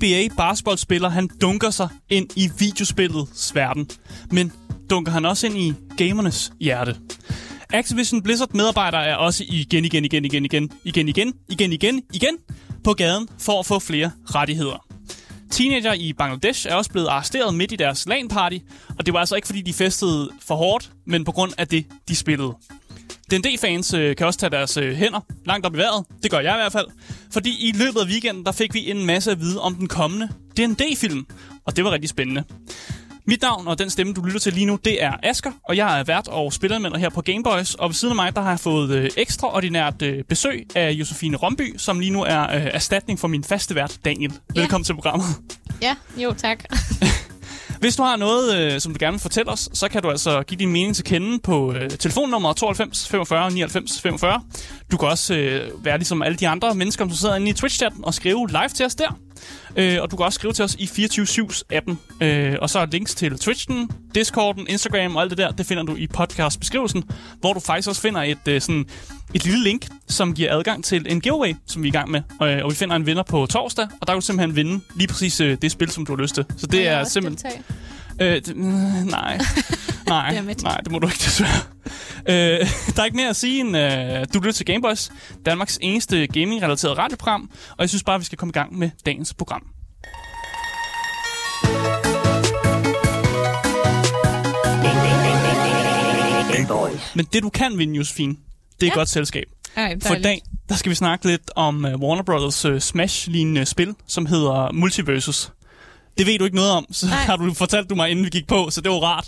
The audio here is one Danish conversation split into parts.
NBA basketballspiller, han dunker sig ind i videospillets verden. Men dunker han også ind i gamernes hjerte. Activision Blizzard medarbejdere er også igen, igen, igen, igen, igen, igen, igen, igen, igen, igen på gaden for at få flere rettigheder. Teenager i Bangladesh er også blevet arresteret midt i deres LAN-party, og det var altså ikke fordi de festede for hårdt, men på grund af det, de spillede. D&D-fans øh, kan også tage deres øh, hænder langt op i vejret. Det gør jeg i hvert fald. Fordi i løbet af weekenden, der fik vi en masse at vide om den kommende D&D-film. Og det var rigtig spændende. Mit navn og den stemme, du lytter til lige nu, det er Asker, og jeg er vært og spillermænder her på Gameboys. Og ved siden af mig, der har jeg fået øh, ekstraordinært øh, besøg af Josefine Romby, som lige nu er øh, erstatning for min faste vært, Daniel. Velkommen til programmet. Ja, jo tak. Hvis du har noget, øh, som du gerne vil fortælle os, så kan du altså give din mening til kende på øh, telefonnummer 92 45 99 45. Du kan også øh, være ligesom alle de andre mennesker, som sidder inde i Twitch-chatten og skrive live til os der. Øh, og du kan også skrive til os i 24-7's appen. Øh, og så er links til Twitchen, Discorden, Instagram og alt det der, det finder du i podcastbeskrivelsen, hvor du faktisk også finder et, øh, sådan, et lille link, som giver adgang til en giveaway, som vi er i gang med. Øh, og vi finder en vinder på torsdag, og der kan du simpelthen vinde lige præcis øh, det spil, som du har lyst til. Så det er simpelthen... deltage? Øh, det, nej. nej, nej, det må du ikke desværre. Øh, der er ikke mere at sige end, øh, du lytter til Gameboys, Danmarks eneste gaming-relateret radioprogram, og jeg synes bare, vi skal komme i gang med dagens program. Gameboys. Men det, du kan vinde, Josefine, det er ja. Ja. godt selskab. Ej, For i dag, der skal vi snakke lidt om uh, Warner Brothers uh, Smash-lignende spil, som hedder Multiversus. Det ved du ikke noget om, så Nej. har du fortalt du mig, inden vi gik på, så det var rart.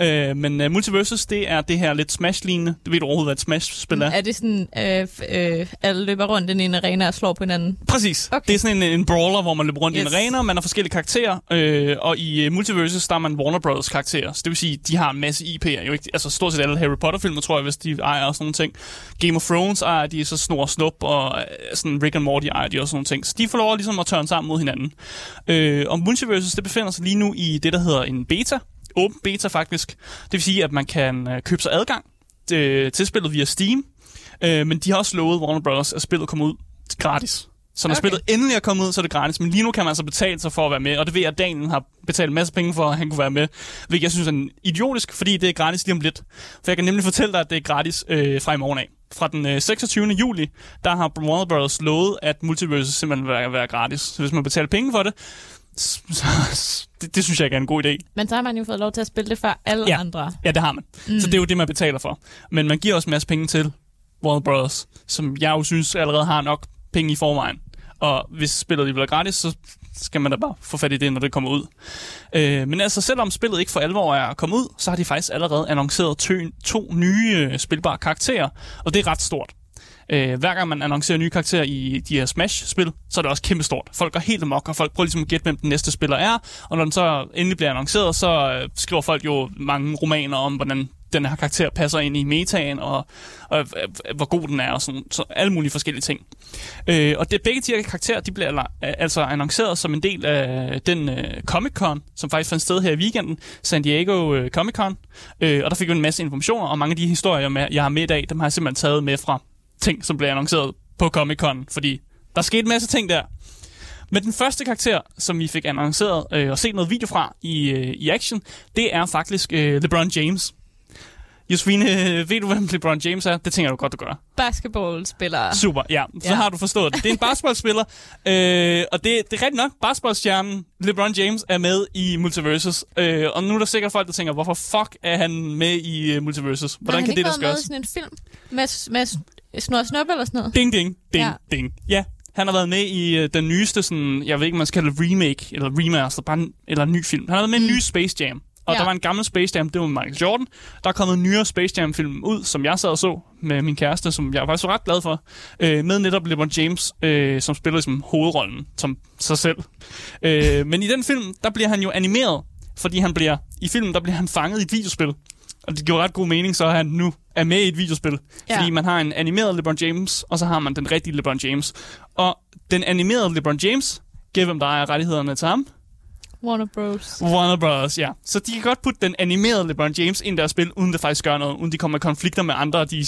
Uh, men uh, Multiversus, det er det her lidt Smash-lignende. Det ved du overhovedet, hvad et Smash-spil er? Er det sådan, øh, øh, alle løber rundt i en arena og slår på hinanden? Præcis. Okay. Det er sådan en, en brawler, hvor man løber rundt yes. i en arena, man har forskellige karakterer, øh, og i uh, Multiversus, der er man Warner Brothers karakterer. Så det vil sige, de har en masse IP'er. Jo ikke, altså stort set alle Harry Potter-filmer, tror jeg, hvis de ejer og sådan nogle ting. Game of Thrones ejer de, så Snor og Snup, og øh, sådan Rick and Morty ejer de og sådan nogle ting. Så de får lov ligesom at tørne sammen mod hinanden. Øh, og Multiversus, det befinder sig lige nu i det, der hedder en beta. Åben beta faktisk. Det vil sige, at man kan øh, købe sig adgang øh, til spillet via Steam. Øh, men de har også lovet Warner Brothers, at spillet kommer ud gratis. Så når okay. Spillet endelig er kommet ud, så er det gratis. Men lige nu kan man altså betale sig for at være med. Og det ved jeg, at Daniel har betalt en masse penge for, at han kunne være med. Hvilket jeg synes er idiotisk, fordi det er gratis lige om lidt. For jeg kan nemlig fortælle dig, at det er gratis øh, fra i morgen af. Fra den øh, 26. juli, der har Warner Brothers lovet, at Multiverse simpelthen vil være, være gratis. Så hvis man betaler penge for det, så, det, det synes jeg ikke er en god idé. Men så har man jo fået lov til at spille det for alle Ja. andre. Ja, det har man. Mm. Så det er jo det, man betaler for. Men man giver også en masse penge til Warner Brothers, som jeg jo synes allerede har nok penge i forvejen. Og hvis spillet bliver gratis, så skal man da bare få fat i det, når det kommer ud. Øh, men altså, selvom spillet ikke for alvor er kommet ud, så har de faktisk allerede annonceret to, to nye øh, spilbare karakterer, og det er ret stort. Øh, hver gang man annoncerer nye karakterer i de her Smash-spil, så er det også kæmpestort. Folk går helt amok, og folk prøver ligesom at gætte, hvem den næste spiller er. Og når den så endelig bliver annonceret, så øh, skriver folk jo mange romaner om, hvordan den her karakter passer ind i metaen, og, og og hvor god den er, og sådan, så alle mulige forskellige ting. Øh, og det, begge de her karakterer, de bliver altså annonceret som en del af den øh, Comic-Con, som faktisk fandt sted her i weekenden, San Diego øh, Comic-Con. Øh, og der fik vi en masse informationer, og mange af de historier, jeg har med i dag, dem har jeg simpelthen taget med fra ting, som blev annonceret på Comic-Con, fordi der skete en masse ting der. Men den første karakter, som vi fik annonceret øh, og set noget video fra i, øh, i action, det er faktisk øh, LeBron James. Josefine, øh, ved du, hvem LeBron James er? Det tænker du godt, du gør. Basketballspillere. Super, ja. Så Ja. har du forstået det. Det er en basketballspiller, øh, og det, det er rigtigt nok. Basketballstjernen LeBron James er med i Multiversus. Øh, og nu er der sikkert folk, der tænker, hvorfor fuck er han med i uh, Multiversus? Hvordan han kan ikke det, der været med i gøres? sådan en film med, med snor og snop eller sådan noget? Ding, ding, ding, ja. Ding. Ja, han har været med i øh, den nyeste, sådan, jeg ved ikke, man skal kalde det remake, eller remaster, bare en, eller en ny film. Han har været med i en ny Space Jam. Og ja. Der var en gammel Space Jam, det var med Michael Jordan. Der er kommet en nyere Space Jam-film ud, som jeg sad og så med min kæreste, som jeg var faktisk ret glad for. Øh, med netop LeBron James, øh, som spiller som hovedrollen, som sig selv. Øh, men i den film, der bliver han jo animeret, fordi han bliver, i filmen, der bliver han fanget i et videospil. Og det giver ret god mening, så han nu er med i et videospil. Ja. Fordi man har en animeret LeBron James, og så har man den rigtige LeBron James. Og den animerede LeBron James, giver hvem der ejer rettighederne til ham. Warner Bros. Warner Bros., ja. Så de kan godt putte den animerede LeBron James ind i deres spil, uden det faktisk gør noget, uden de kommer i konflikter med andre af de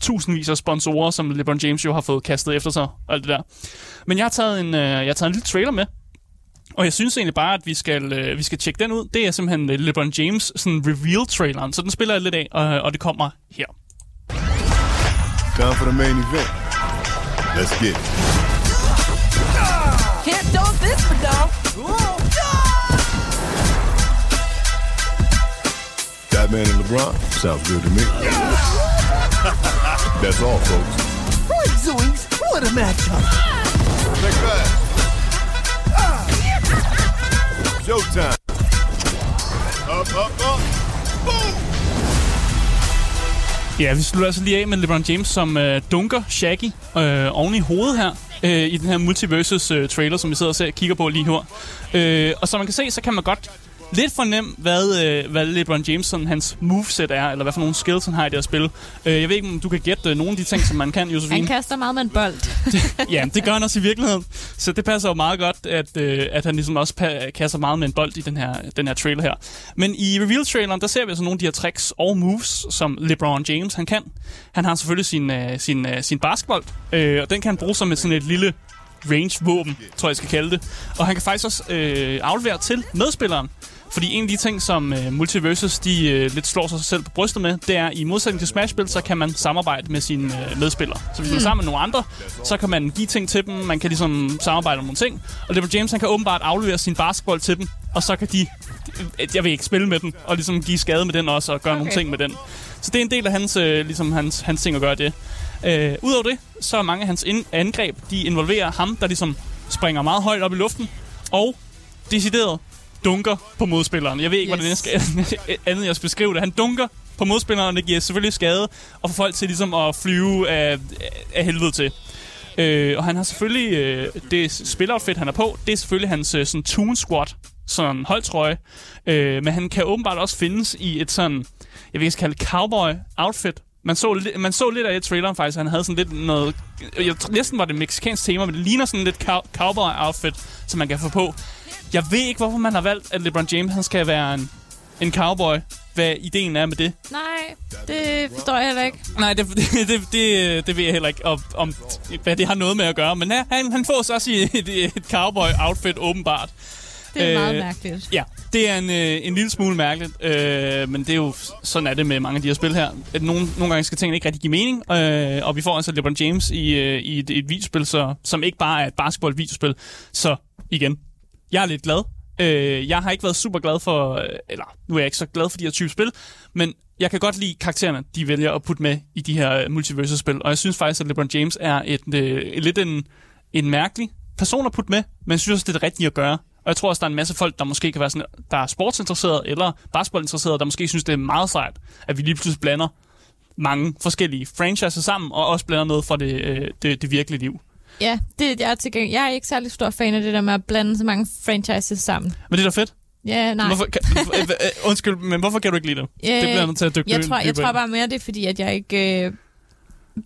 tusindvis af sponsorer, som LeBron James jo har fået kastet efter sig, og alt det der. Men jeg har taget en, øh, jeg har taget en lille trailer med, og jeg synes egentlig bare, at vi skal, øh, vi skal tjekke den ud. Det er simpelthen øh, LeBron James sådan reveal-traileren, så den spiller jeg lidt af, og, og det kommer her. Time for the main event. Let's get it. Can't dog this for dog. Batman and LeBron sounds good to me. That's all, folks. Boy, Zoinks, what a matchup. Take that. Showtime. Up, up, up. Boom! Ja, vi slutter altså lige af med LeBron James, som øh, dunker Shaggy øh, oven i hovedet her, øh, i den her Multiversus øh, trailer, som vi sidder og ser, kigger på lige her. Øh, og som man kan se, så kan man godt lidt fornemme, hvad, øh, hvad LeBron James, sådan, hans moveset er, eller hvad for nogle skills han har i det her spil. Øh, jeg ved ikke, om du kan gætte øh, nogle af de ting, som man kan, Josefine. Han kaster meget med en bold. ja, det gør han også i virkeligheden. Så det passer jo meget godt, at, øh, at han ligesom også pa- kaster meget med en bold i den her, den her trailer her. Men i reveal-traileren, der ser vi altså nogle af de her tricks og moves, som LeBron James han kan. Han har selvfølgelig sin, øh, sin, øh, sin basketball, øh, og den kan han bruge som sådan et lille range-våben, tror jeg, jeg skal kalde det. Og han kan faktisk også øh, aflevere til medspilleren. Fordi en af de ting, som uh, Multiversus de uh, lidt slår sig selv på brystet med, det er, i modsætning til Smash-spil, så kan man samarbejde med sine uh, medspillere. Så hvis man er sammen med nogle andre, så kan man give ting til dem, man kan ligesom samarbejde om nogle ting. Og LeBron James, han kan åbenbart aflevere sin basketball til dem, og så kan de, jeg vil ikke spille med den, og ligesom give skade med den også, og gøre okay. nogle ting med den. Så det er en del af hans, øh, ligesom hans, hans ting at gøre det. Øh, Udover det, så er mange af hans ind- angreb, de involverer ham, der ligesom springer meget højt op i luften, og decideret dunker på modspilleren. Jeg ved ikke, yes. hvordan jeg skal andet jeg skal beskrive det. Han dunker på modspilleren, og det giver selvfølgelig skade, og får folk til ligesom at flyve af, af helvede til. Øh, og han har selvfølgelig, øh, det spiloutfit, han er på, det er selvfølgelig hans øh, sådan Toon Squad, sådan holdtrøje. Øh, men han kan åbenbart også findes i et sådan, jeg vil ikke kalde det cowboy outfit. Man så, man så lidt af i traileren faktisk, han havde sådan lidt noget, jeg næsten var det mexicansk tema, men det ligner sådan lidt cow- cowboy outfit, som man kan få på. Jeg ved ikke, hvorfor man har valgt, at LeBron James han skal være en, en cowboy. Hvad ideen er med det. Nej, det forstår jeg heller ikke. Nej, det, det, det, det, det ved jeg heller ikke, om, om, hvad det har noget med at gøre. Men han, han får så også i et, et cowboy-outfit, åbenbart. Det er øh, meget mærkeligt. Ja, det er en, øh, en lille smule mærkeligt, øh, men det er jo, sådan er det med mange af de her spil her. At nogle, nogle gange skal tingene ikke rigtig give mening, øh, og vi får altså LeBron James i, øh, i et, et videospil, så, som ikke bare er et basketball-videospil. Så igen, jeg er lidt glad. Øh, jeg har ikke været super glad for, øh, eller nu er jeg ikke så glad for de her type spil, men jeg kan godt lide karaktererne, de vælger at putte med i de her øh, multiverse-spil, og jeg synes faktisk, at LeBron James er et, øh, lidt en, en mærkelig person at putte med, men jeg synes også, det er det rigtige at gøre. Og jeg tror også, der er en masse folk, der måske kan være sådan, der er sportsinteresserede eller basketballinteresserede, der måske synes, det er meget sejt, at vi lige pludselig blander mange forskellige franchises sammen, og også blander noget fra det, øh, det, det virkelige liv. Ja, det jeg er til gengæld. Jeg er ikke særlig stor fan af det der med at blande så mange franchises sammen. Men det er da fedt. Ja, nej. Hvorfor, kan, øh, øh, undskyld, men hvorfor kan du ikke lide det? det bliver nødt til at dykke jeg tror, jeg tror bare mere, det er fordi, at jeg ikke øh,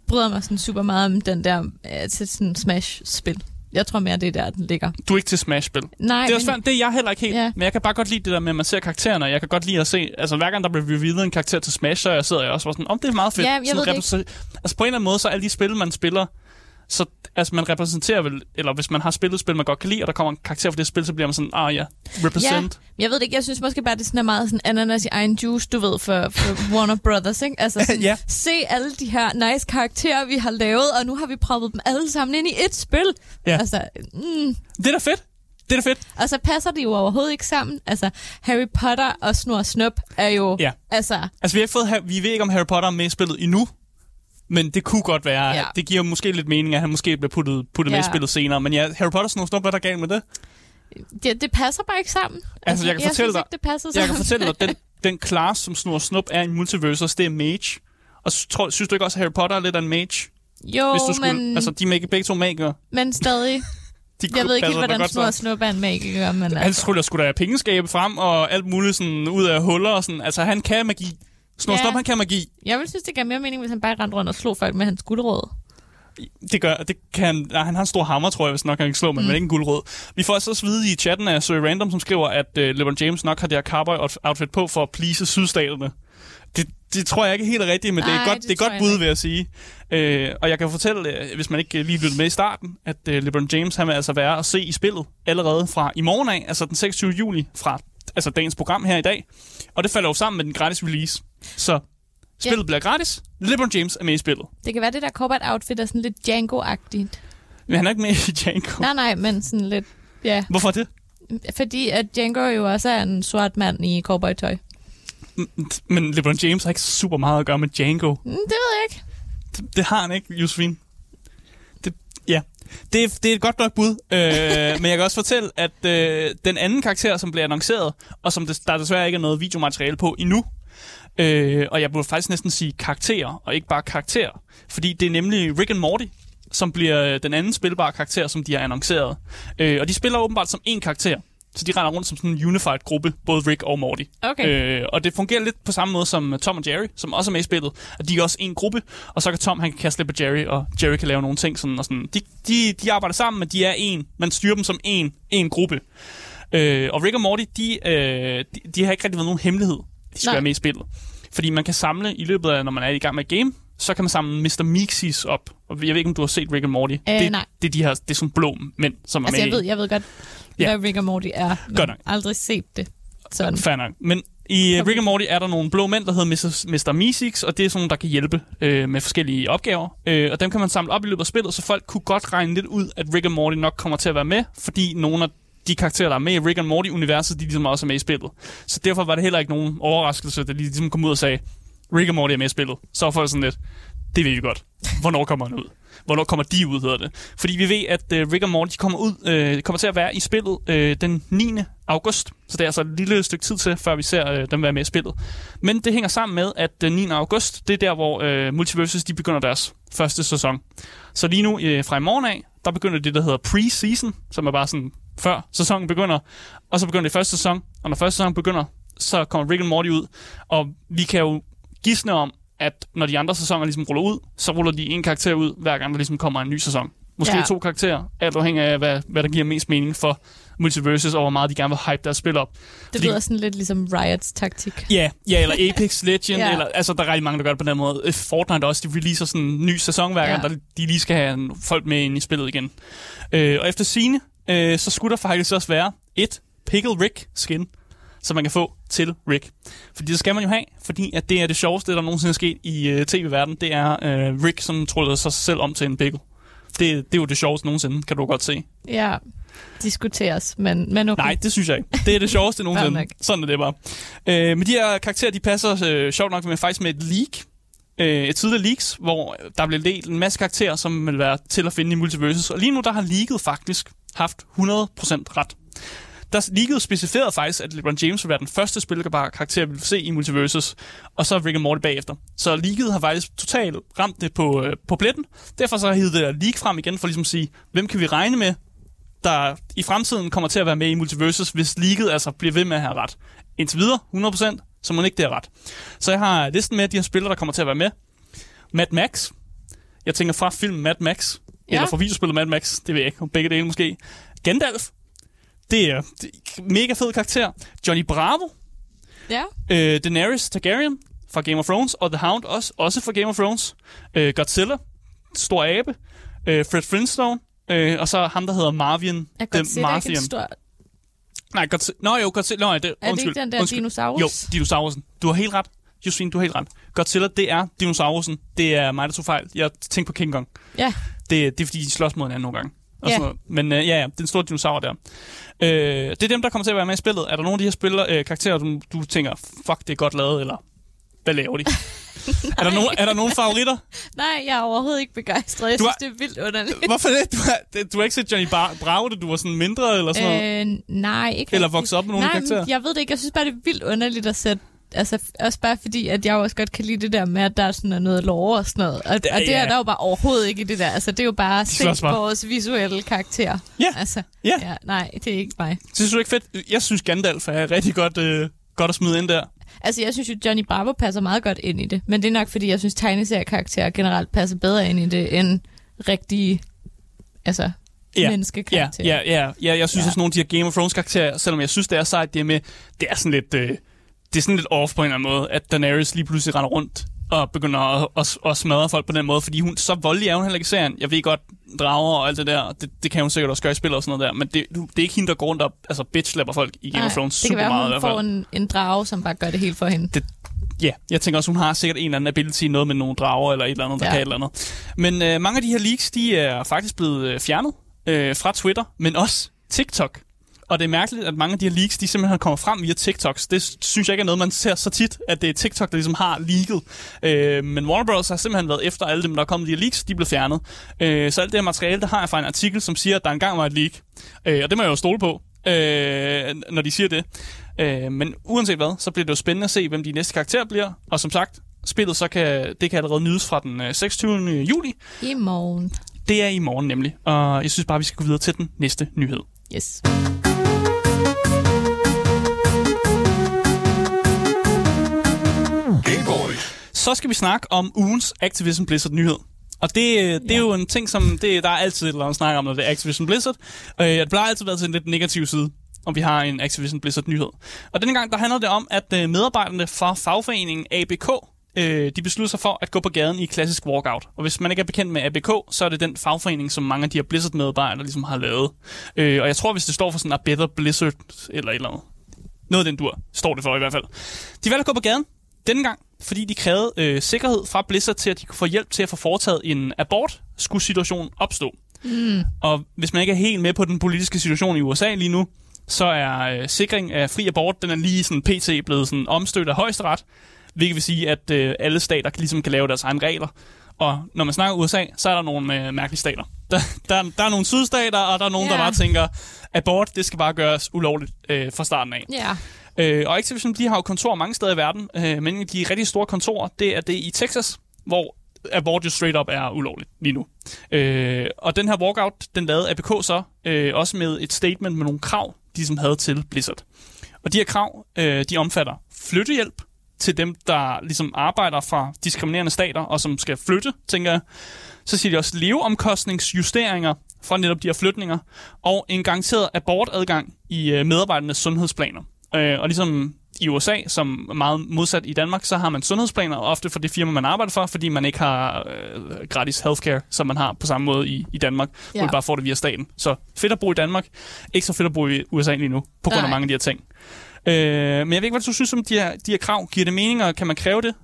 bryder mig sådan super meget om den der øh, til sådan Smash-spil. Jeg tror mere, det er der, den ligger. Du er ikke til Smash-spil. Nej, Det er, men, også svært, det er jeg heller ikke helt. Ja. Men jeg kan bare godt lide det der med, at man ser karaktererne. Jeg kan godt lide at se, altså hver gang der bliver revealet en karakter til Smash, så jeg sidder jeg også og sådan, om det er meget fedt. Ja, jeg Sådan ved det repræse- Altså på en eller anden måde, så alle de spil, man spiller, så altså man repræsenterer vel, eller hvis man har spillet et spil, man godt kan lide, og der kommer en karakter for det spil, så bliver man sådan, ah ja, represent. Ja, jeg ved det ikke. Jeg synes måske bare, det sådan er meget sådan ananas i egen juice, du ved, for, for Warner Brothers, ikke? Altså sådan, Ja. se alle de her nice karakterer, vi har lavet, og nu har vi proppet dem alle sammen ind i et spil. Ja. Altså, mm, Det er da fedt. Det er da fedt. og så passer de jo overhovedet ikke sammen. Altså, Harry Potter og Snor Snup er jo... Ja. Altså, Altså vi har ikke fået, vi ved ikke, om Harry Potter er med i spillet endnu, men det kunne godt være, Ja. ja. det giver måske lidt mening, at han måske bliver puttet, puttet med i Ja. spillet senere. Men ja, Harry Potter noget, hvad er der galt med det? det, det passer bare ikke sammen. Altså, jeg kan jeg fortælle synes dig- ikke, det passer Jeg sammen. kan fortælle dig, den, den class, som Snor Snup er i Multiversus, det er Mage. Og tror, synes du ikke også, at Harry Potter er lidt af en mage? Jo, hvis du skulle, men, Altså, de er begge, begge to magikere. men stadig. De Jeg ved ikke helt, da hvordan Snor. Snup er en magiker, men Han altså... skulle skulle der pengeskabe frem, og alt muligt sådan, ud af huller. Og sådan. Altså, han kan magi. Snor Ja. Snup, han kan magi. Jeg vil synes, det gav mere mening, hvis han bare rendte rundt og slog folk med hans guldråd. Det gør, det kan han, nej, han har en stor hammer, tror jeg, hvis nok han kan slå, men, mm. men ikke en guldrød. Vi får også vide i chatten af Sir Random, som skriver, at uh, LeBron James nok har det her cowboy-outfit på for at please sydstaterne. Det, det tror jeg ikke er helt rigtigt, men det er Nej, godt, det det er godt bud, vil jeg sige. Øh, og jeg kan fortælle, øh, hvis man ikke lige lyttede med i starten, at øh, LeBron James han vil altså være at se i spillet allerede fra i morgen af, altså den 26. juli, fra altså dagens program her i dag. Og det falder jo sammen med den gratis release. Så spillet Ja. bliver gratis. LeBron James er med i spillet. Det kan være, det der cowboy outfit er sådan lidt Django-agtigt. Men han er ikke med i Django. Nej, nej, men sådan lidt... Ja, Hvorfor det? fordi at Django jo også er en sort mand i cowboy-tøj. Men LeBron James har ikke super meget at gøre med Django. Mm, Det ved jeg ikke. Det, det har han ikke, Josefine. Det. Det, er- det er et godt nok bud, øh, men jeg kan også fortælle, at øh, den anden karakter, som blev annonceret, og som des, der desværre ikke er noget videomateriale på endnu, øh, og jeg burde faktisk næsten sige karakterer, og ikke bare karakterer, fordi det er nemlig Rick and Morty, som bliver øh, den anden spilbare karakter, som de har annonceret. Øh, og de spiller åbenbart som én karakter, så de render rundt som sådan en unified gruppe, både Rick og Morty. Okay. Øh, og det fungerer lidt på samme måde som Tom og Jerry, som også er med i spillet. At de er også en gruppe, og så kan Tom han kan kaste lidt på Jerry, og Jerry kan lave nogle ting. Sådan, og sådan. De, de, de arbejder sammen, men de er en. Man styrer dem som en, en gruppe. Øh, og Rick og Morty, de, øh, de, de har ikke rigtig været nogen hemmelighed, de skal Nej. være med i spillet. Fordi man kan samle i løbet af, når man er i gang med et game, så kan man samle Mr. Meeksies op. Og jeg ved ikke, om du har set Rick and Morty. Øh, det, nej. det, er de her, det er sådan blå mænd, som er Altså, med jeg ved, jeg ved godt, Ja. hvad Rick og Morty er. Men Godt nok. aldrig set det. Sådan. Fair nok. Men i Kom. Rick and Morty er der nogle blå mænd, der hedder Mr. Mr. Meeseeks, og det er sådan nogle, der kan hjælpe øh, med forskellige opgaver. Øh, og dem kan man samle op i løbet af spillet, så folk kunne godt regne lidt ud, at Rick and Morty nok kommer til at være med, fordi nogle af de karakterer, der er med i Rick and Morty-universet, de ligesom også er med i spillet. Så derfor var det heller ikke nogen overraskelse, da de ligesom kom ud og sagde, Rick and Morty er med i spillet. Så er folk sådan lidt, det ved vi godt. Hvornår kommer han ud? Hvornår kommer de ud, hedder det. Fordi vi ved, at uh, Rick and Morty kommer ud, uh, kommer til at være i spillet uh, den 9. august. Så det er altså et lille stykke tid til, før vi ser uh, dem være med i spillet. Men det hænger sammen med, at den 9. august, det er der, hvor uh, Multiverses de begynder deres første sæson. Så lige nu, uh, fra i morgen af, der begynder det, der hedder pre-season, som er bare sådan før sæsonen begynder. Og så begynder det første sæson, og når første sæson begynder, så kommer Rick and Morty ud. Og vi kan jo gisne om, at når de andre sæsoner ligesom ruller ud, så ruller de en karakter ud, hver gang der ligesom kommer en ny sæson. Måske Ja. to karakterer, alt afhængig af, hvad, hvad der giver mest mening for Multiverses, og hvor meget de gerne vil hype deres spil op. Det Fordi- lyder sådan lidt ligesom Riots taktik. Ja, ja eller Apex Legend, Ja. eller, altså der er rigtig mange, der gør det på den måde. Øh, Fortnite også, de releaser sådan en ny sæson hver gang, Ja. der de lige skal have en- folk med ind i spillet igen. Øh, og efter sine, øh, så skulle der faktisk også være et Pickle Rick skin, som man kan få til Rick. Fordi det skal man jo have, fordi at det er det sjoveste, der nogensinde er sket i øh, tv-verdenen. Det er øh, Rick, som tryller sig selv om til en pickle. Det, det er jo det sjoveste nogensinde, kan du godt se. Ja, diskuteres, men, men okay. Nej, det synes jeg ikke. Det er det sjoveste nogensinde. Sådan er det bare. Øh, men de her karakterer, de passer øh, sjovt nok med faktisk med et leak. Øh, et tidligere leaks, hvor der blev delt en masse karakterer, som vil være til at finde i Multiverses. Og lige nu, der har leaket faktisk haft 100% ret. Der leaket specificerede faktisk, at LeBron James vil være den første spilbare karakter, vi vil se i Multiverses, og så Rick and Morty bagefter. Så leaket har faktisk totalt ramt det på, øh, på pletten. Derfor så hivet det der leak frem igen, for ligesom at sige, hvem kan vi regne med, der i fremtiden kommer til at være med i Multiverses, hvis leaget altså bliver ved med at have ret. Indtil videre, 100%, så må ikke det er ret. Så jeg har listen med de her spillere, der kommer til at være med. Mad Max. Jeg tænker fra filmen Mad Max. Ja. Eller fra videospillet Mad Max. Det ved jeg ikke. Begge dele måske. Gandalf. Det er, det mega fed karakter. Johnny Bravo. Ja, Øh, Daenerys Targaryen fra Game of Thrones. Og The Hound også, også fra Game of Thrones. Øh, Godzilla. Stor abe. Øh, Fred Flintstone. Øh, og så ham, der hedder det er ikke en stor... Nej, Godzilla. Nå jo, Godzilla. Nå, det, Er det undskyld, ikke den der undskyld. dinosaurus? Jo, dinosaurusen. Du har helt ret. Josefine, du har helt ret. Godzilla, det er dinosaurusen. Det er mig, der tog fejl. Jeg tænkte på King Kong. Ja, Det, det er fordi, de slås mod hinanden nogle gange. Og Ja. sådan noget. Men øh, ja, ja, den store dinosaur der. Øh, det er dem, der kommer til at være med i spillet. Er der nogle af de her spiller, øh, karakterer, du, du tænker, fuck, det er godt lavet, eller hvad laver de? er, der nogen, er der nogle favoritter? nej, jeg er overhovedet ikke begejstret. Jeg Du synes, har- det er vildt underligt. Hvorfor det? Du har, du har ikke set Johnny Bar- Bravo, du var sådan mindre, eller sådan noget? Øh, nej, ikke Eller vokset op med nogle nej, karakterer? jeg ved det ikke. Jeg synes bare, det er vildt underligt at sætte Altså, også bare fordi, at jeg også godt kan lide det der med, at der er sådan er noget lore og sådan noget. Og, Det er- og det er ja. der jo bare overhovedet ikke i det der. Altså, det er jo bare se vores visuelle karakter. Ja. Altså, Ja. ja. Nej, det er ikke mig. Synes du ikke fedt? Jeg synes Gandalf er rigtig godt, øh, godt at smide ind der. Altså, jeg synes jo, Johnny Bravo passer meget godt ind i det. Men det er nok, fordi jeg synes, tegneseriekarakterer generelt passer bedre ind i det, end rigtige altså, Ja, menneskekarakterer. Ja, ja, ja, ja. Jeg synes Ja. også, nogle af de her Game of Thrones karakterer, selvom jeg synes, det er sejt, det er med, det er sådan lidt, øh, det er sådan lidt off på en eller anden måde, at Daenerys lige pludselig render rundt og begynder at, at, at smadre folk på den måde, fordi hun så voldelig er hun heller ikke i serien. Jeg ved godt, drager og alt det der, det, det kan hun sikkert også gøre i spil og sådan noget der, men det, det er ikke hende, der går rundt og altså, bitch folk i Game Nej, of Thrones det super kan være, meget i hun fald. får en, en drage, som bare gør det helt for hende. det, ja, jeg tænker også, hun har sikkert en eller anden ability, noget med nogle drager eller et eller andet, der Ja. ja. kan et eller andet. Men øh, mange af de her leaks, de er faktisk blevet øh, fjernet øh, fra Twitter, men også TikTok. Og det er mærkeligt, at mange af de her leaks, de simpelthen kommer frem via TikToks. Det synes jeg ikke er noget, man ser så tit, at det er TikTok, der ligesom har leaget. Øh, men Warner Bros. har simpelthen været efter alle dem, der er kommet de her leaks, de blevet fjernet. Øh, så alt det her materiale, der har jeg fra en artikel, som siger, at der engang var et leak. Øh, og det må jeg jo stole på, øh, når de siger det. Øh, men uanset hvad, så bliver det jo spændende at se, hvem de næste karakterer bliver. Og som sagt, spillet så kan, det kan allerede nydes fra den øh, 26. juli. I morgen. Det er i morgen nemlig. Og jeg synes bare, vi skal gå videre til den næste nyhed. Yes. Så skal vi snakke om ugens Activision Blizzard nyhed. Og det, øh, det er Ja. jo en ting, som det, der er altid et eller andet snak om, når det er Activision Blizzard. Øh, det plejer altid været til en lidt negativ side, om vi har en Activision Blizzard nyhed. Og denne gang, der handler det om, at øh, medarbejderne fra fagforeningen ABK, øh, de beslutter sig for at gå på gaden i klassisk walkout. Og hvis man ikke er bekendt med ABK, så er det den fagforening, som mange af de her Blizzard-medarbejdere ligesom har lavet. Øh, og jeg tror, hvis det står for sådan a better Blizzard, eller et eller andet. Noget af den dur, står det for i hvert fald. De valgte at gå på gaden, denne gang, fordi de krævede øh, sikkerhed fra Blizzard til, at de kunne få hjælp til at få foretaget en abort, skulle situationen opstå. Mm. Og hvis man ikke er helt med på den politiske situation i USA lige nu, så er øh, sikring af fri abort, den er lige sådan pt. blevet sådan omstødt af højesteret, hvilket vil sige, at øh, alle stater ligesom kan lave deres egne regler. Og når man snakker USA, så er der nogle øh, mærkelige stater. Der, der, der er nogle sydstater, og der er nogen, Ja. der bare tænker, abort, det skal bare gøres ulovligt øh, fra starten af. Ja. Øh, og Activision, de har jo kontor mange steder i verden, øh, men de rigtig store kontorer, det er det i Texas, hvor abort jo straight up er ulovligt lige nu. Øh, og den her walkout, den lavede ABK så øh, også med et statement med nogle krav, de som havde til Blizzard. Og de her krav, øh, de omfatter flyttehjælp til dem, der ligesom arbejder fra diskriminerende stater, og som skal flytte, tænker jeg. Så siger de også leveomkostningsjusteringer fra netop de her flytninger, og en garanteret abortadgang i øh, medarbejdernes sundhedsplaner. Øh, og ligesom i USA, som er meget modsat i Danmark, så har man sundhedsplaner, ofte for det firma, man arbejder for, fordi man ikke har øh, gratis healthcare, som man har på samme måde i, i Danmark, ja. man bare får det via staten. Så fedt at bo i Danmark, ikke så fedt at bo i USA lige nu, på grund af Nej. mange af de her ting. Øh, men jeg ved ikke, hvad du synes om de her, de her krav. Giver det mening, og kan man kræve det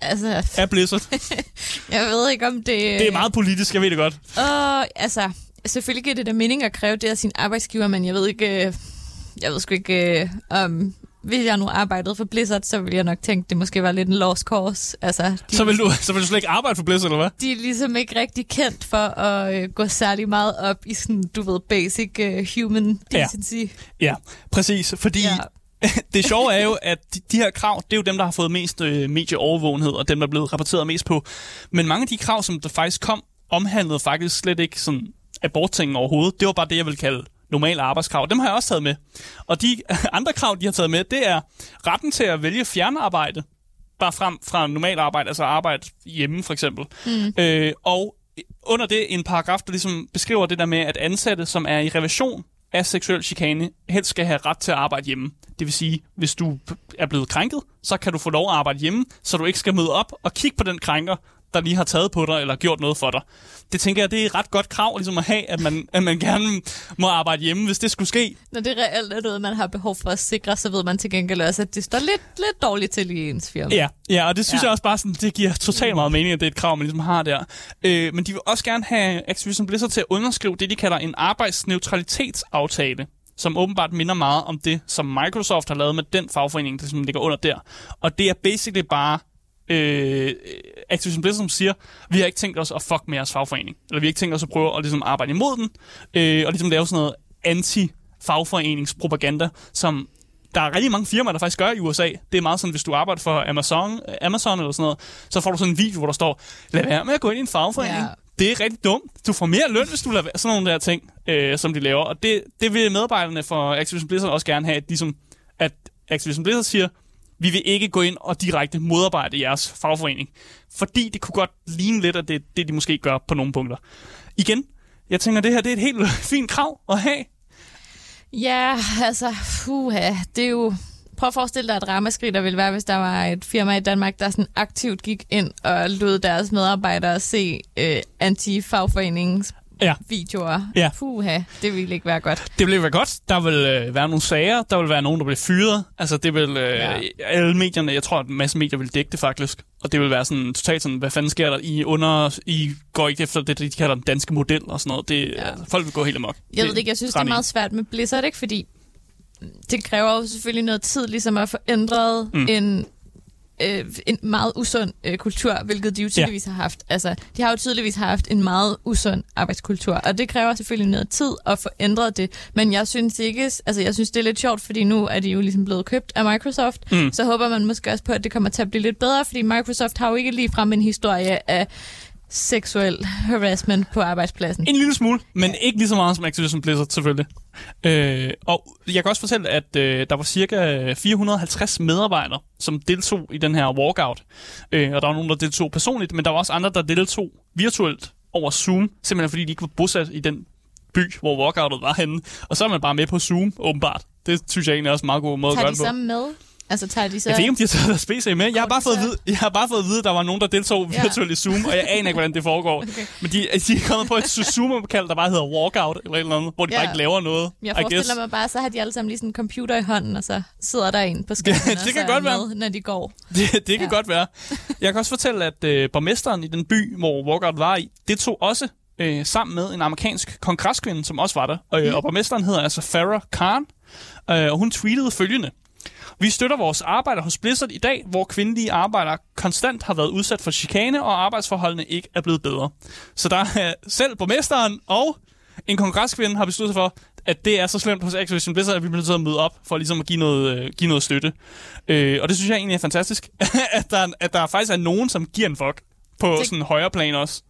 Altså, af Blizzard? jeg ved ikke, om det... det er meget politisk, jeg ved det godt. Åh, altså, selvfølgelig giver det da mening at kræve det af sin arbejdsgiver, men jeg ved ikke... øh, Jeg ved sgu ikke, øh, om... Hvis jeg nu arbejdede for Blizzard, så ville jeg nok tænke, det måske var lidt en lost cause. Altså, de, Så vil, du, så vil du slet ikke arbejde for Blizzard, eller hvad? de er ligesom ikke rigtig kendt for at øh, gå særlig meget op i sådan, du ved, basic øh, human Ja. decency. Ja, præcis. Fordi Ja. ja. det sjove er jo, at de, de her krav, det er jo dem, der har fået mest øh, medieovervågenhed, og dem, der er blevet rapporteret mest på. Men mange af de krav, som der faktisk kom, omhandlede faktisk slet ikke sådan aborttingen overhovedet. Det var bare det, jeg vil kalde normale arbejdskrav. Dem har jeg også taget med. Og de andre krav, de har taget med, det er retten til at vælge fjernarbejde, bare frem fra normal arbejde, altså arbejde hjemme for eksempel. Mm. Øh, og under det en paragraf, der ligesom beskriver det der med, at ansatte, som er i revision af seksuel chikane, helst skal have ret til at arbejde hjemme. Det vil sige, hvis du er blevet krænket, så kan du få lov at arbejde hjemme, så du ikke skal møde op og kigge på den krænker, der lige har taget på dig eller gjort noget for dig. Det tænker jeg, det er et ret godt krav ligesom at have, at man, at man gerne må arbejde hjemme, hvis det skulle ske. Når det reelt er noget, man har behov for at sikre, så ved man til gengæld også, at det står lidt, lidt dårligt til i ens firma. Ja, ja og det synes Ja. jeg også bare sådan, det giver totalt meget mening, at det er et krav, man ligesom har der. Øh, men de vil også gerne have Activision Blizzard til at underskrive det, de kalder en arbejdsneutralitetsaftale som åbenbart minder meget om det, som Microsoft har lavet med den fagforening, der som ligger under der. Og det er basically bare øh, Activision Blizzard, som siger, vi har ikke tænkt os at fuck med jeres fagforening. Eller vi har ikke tænkt os at prøve at ligesom arbejde imod den, øh, og ligesom lave sådan noget anti-fagforeningspropaganda, som der er rigtig mange firmaer, der faktisk gør i USA. Det er meget sådan, hvis du arbejder for Amazon, Amazon eller sådan noget, så får du sådan en video, hvor der står, lad være med at gå ind i en fagforening. Ja. Det er rigtig dumt. Du får mere løn, hvis du lader være. Sådan nogle der ting, øh, som de laver. Og det, det vil medarbejderne for Activision Blizzard også gerne have, at, ligesom, at Activision Blizzard siger, vi vil ikke gå ind og direkte modarbejde jeres fagforening, fordi det kunne godt ligne lidt, at det det, de måske gør på nogle punkter. Igen, jeg tænker, det her det er et helt fint krav at have. Ja, altså, puha, det er jo... Prøv at forestille dig, at ramaskrig der ville være, hvis der var et firma i Danmark, der sådan aktivt gik ind og lod deres medarbejdere se øh, anti-fagforenings Ja. videoer. Ja. Puha, det ville ikke være godt. Det ville være godt. Der vil øh, være nogle sager. Der vil være nogen, der bliver fyret. Altså, det vil... Øh, Ja. Alle medierne, jeg tror, at en masse medier vil dække det faktisk. Og det vil være sådan totalt sådan, hvad fanden sker der? I, under, I går ikke efter det, de kalder den danske model og sådan noget. Det, Ja. ja. Folk vil gå helt amok. Jeg ved det ikke, jeg synes, det er meget svært med Blizzard, ikke? Fordi det kræver jo selvfølgelig noget tid, ligesom at få ændret mm. en, øh, en meget usund øh, kultur, hvilket de jo tydeligvis ja. har haft. Altså, de har jo tydeligvis haft en meget usund arbejdskultur, og det kræver selvfølgelig noget tid at få ændret det. Men jeg synes ikke, altså jeg synes, det er lidt sjovt, fordi nu er de jo ligesom blevet købt af Microsoft, mm. så håber man måske også på, at det kommer til at blive lidt bedre, fordi Microsoft har jo ikke ligefrem en historie af seksuel harassment på arbejdspladsen. En lille smule, men ikke lige så meget som Activision Blizzard, selvfølgelig. Øh, og jeg kan også fortælle, at øh, der var cirka 450 medarbejdere, som deltog i den her walkout. Øh, og der var nogen, der deltog personligt, men der var også andre, der deltog virtuelt over Zoom, simpelthen fordi de ikke var bosat i den by, hvor walkoutet var henne. Og så er man bare med på Zoom, åbenbart. Det synes jeg egentlig er også en meget god måde at Tager gøre de det på. så med? Altså tager de så... Jeg ved ikke, om de har taget deres PC med. Jeg har, bare fået at vide, jeg har bare fået at vide, at der var nogen, der deltog Ja. virtuelt i Zoom, og jeg aner ikke, hvordan det foregår. Okay. Men de, de er kommet på et Zoom-kald, der bare hedder Walkout, eller et eller andet, hvor de Ja. bare ikke laver noget. Jeg I guess. forestiller mig bare, så har de alle sammen lige sådan en computer i hånden, og så sidder der en på skærmen, Det og kan godt være. med, når de går. Det, det kan Ja. godt være. Jeg kan også fortælle, at øh, borgmesteren i den by, hvor Walkout var i, det tog også øh, sammen med en amerikansk kongreskvinde, som også var der. Øh, og borgmesteren hedder altså Farah Khan, øh, og hun tweetede følgende. Vi støtter vores arbejder hos Blizzard i dag, hvor kvindelige arbejdere konstant har været udsat for chikane, og arbejdsforholdene ikke er blevet bedre. Så der er selv borgmesteren og en kongreskvinde har besluttet sig for, at det er så slemt hos Activision Blizzard, at vi bliver nødt til at møde op for ligesom at give noget, øh, give noget støtte. Øh, og det synes jeg egentlig er fantastisk, at, der, at der faktisk er nogen, som giver en fuck på Det- sådan en højere plan også.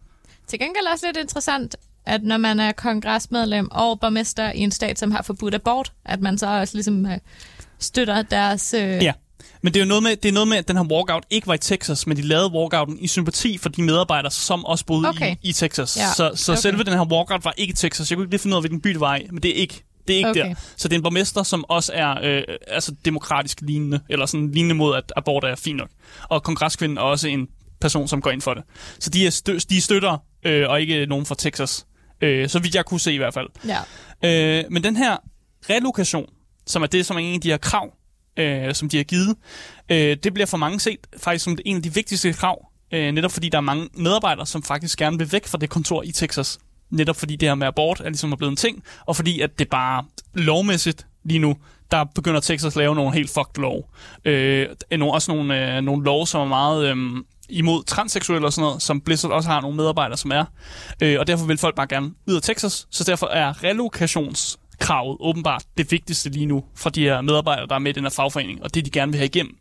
Til gengæld også lidt interessant, at når man er kongresmedlem og borgmester i en stat, som har forbudt abort, at man så også ligesom øh, støtter deres... Øh, Ja. Men det er jo noget med, det er noget med, at den her walkout ikke var i Texas, men de lavede walkouten i sympati for de medarbejdere, som også boede Okay. i, i Texas. Ja, Så, så okay. selve den her walkout var ikke i Texas. Jeg kunne ikke lige finde ud af, hvilken by det var i, men det er ikke, det er ikke Okay. der. Så det er en borgmester, som også er øh, altså demokratisk lignende, eller sådan lignende mod, at abort er fint nok. Og kongreskvinden er også en person, som går ind for det. Så de er, stø- de er støtter, øh, og ikke nogen fra Texas. Øh, så vidt jeg kunne se i hvert fald. ja. Øh, men den her relokation, som er det, som er en af de her krav, øh, som de har givet, øh, det bliver for mange set faktisk som en af de vigtigste krav, øh, netop fordi der er mange medarbejdere, som faktisk gerne vil væk fra det kontor i Texas. Netop fordi det her med abort er ligesom er blevet en ting, og fordi at det bare lovmæssigt lige nu, der begynder Texas at lave nogle helt fucked lov. Øh, også nogle, øh, nogle lov, som er meget... Øh, imod transseksuelle og sådan noget, som Blizzard også har nogle medarbejdere, som er. Øh, og derfor vil folk bare gerne ud af Texas, så derfor er kravet åbenbart det vigtigste lige nu fra de her medarbejdere, der er med i den her fagforening, og det de gerne vil have igennem.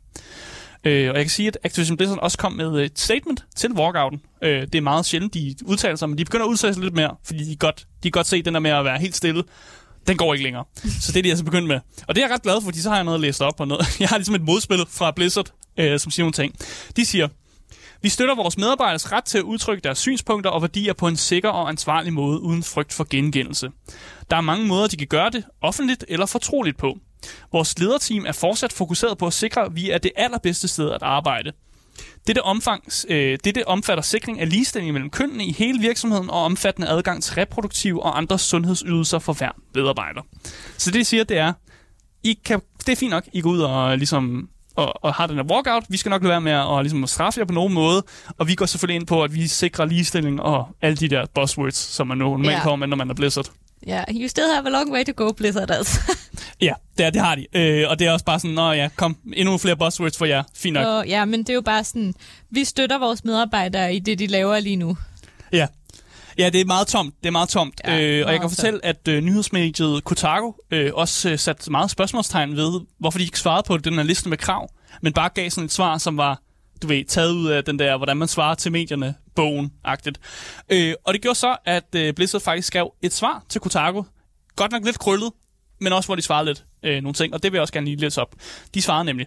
Øh, og jeg kan sige, at Activision Blizzard også kom med øh, et statement til walkouten. Øh, det er meget sjældent, de udtaler sig, men de begynder at udtale sig lidt mere, fordi de godt, de godt se den der med at være helt stille. Den går ikke længere. Så det er de altså begyndt med. Og det er jeg ret glad for, fordi så har jeg noget at læse op og noget. Jeg har ligesom et modspil fra Blizzard, øh, som siger nogle ting. De siger, vi støtter vores medarbejderes ret til at udtrykke deres synspunkter og værdier på en sikker og ansvarlig måde uden frygt for gengældelse. Der er mange måder, de kan gøre det, offentligt eller fortroligt på. Vores lederteam er fortsat fokuseret på at sikre, at vi er det allerbedste sted at arbejde. Dette, omfangs, øh, dette omfatter sikring af ligestilling mellem kønnene i hele virksomheden og omfattende adgang til reproduktive og andre sundhedsydelser for hver medarbejder. Så det, de siger, det er, I kan, det er fint nok, I går ud og ligesom og, og har den her walkout. Vi skal nok lade være med at, og, ligesom at straffe jer på nogen måde. Og vi går selvfølgelig ind på, at vi sikrer ligestilling og alle de der buzzwords, som man normalt kommer med, når man er Blizzard. ja. You still have a long way to go, Blizzard, altså. Ja, det, er, det har de. Øh, og det er også bare sådan, nå ja, kom, endnu flere buzzwords for jer. Fint nok. Og, ja, men det er jo bare sådan, vi støtter vores medarbejdere i det, de laver lige nu. Ja. Ja, det er meget tomt. Det er meget tomt. Ja, øh, og meget jeg kan fortælle, at øh, nyhedsmediet Kotaku øh, også øh, satte meget spørgsmålstegn ved, hvorfor de ikke svarede på den her liste med krav, men bare gav sådan et svar, som var, du ved, taget ud af den der, hvordan man svarer til medierne, bogen-agtigt. Øh, og det gjorde så, at øh, Blizzard faktisk skrev et svar til Kotaku. Godt nok lidt krøllet, men også hvor de svarede lidt øh, nogle ting, og det vil jeg også gerne lige læse op. De svarede nemlig,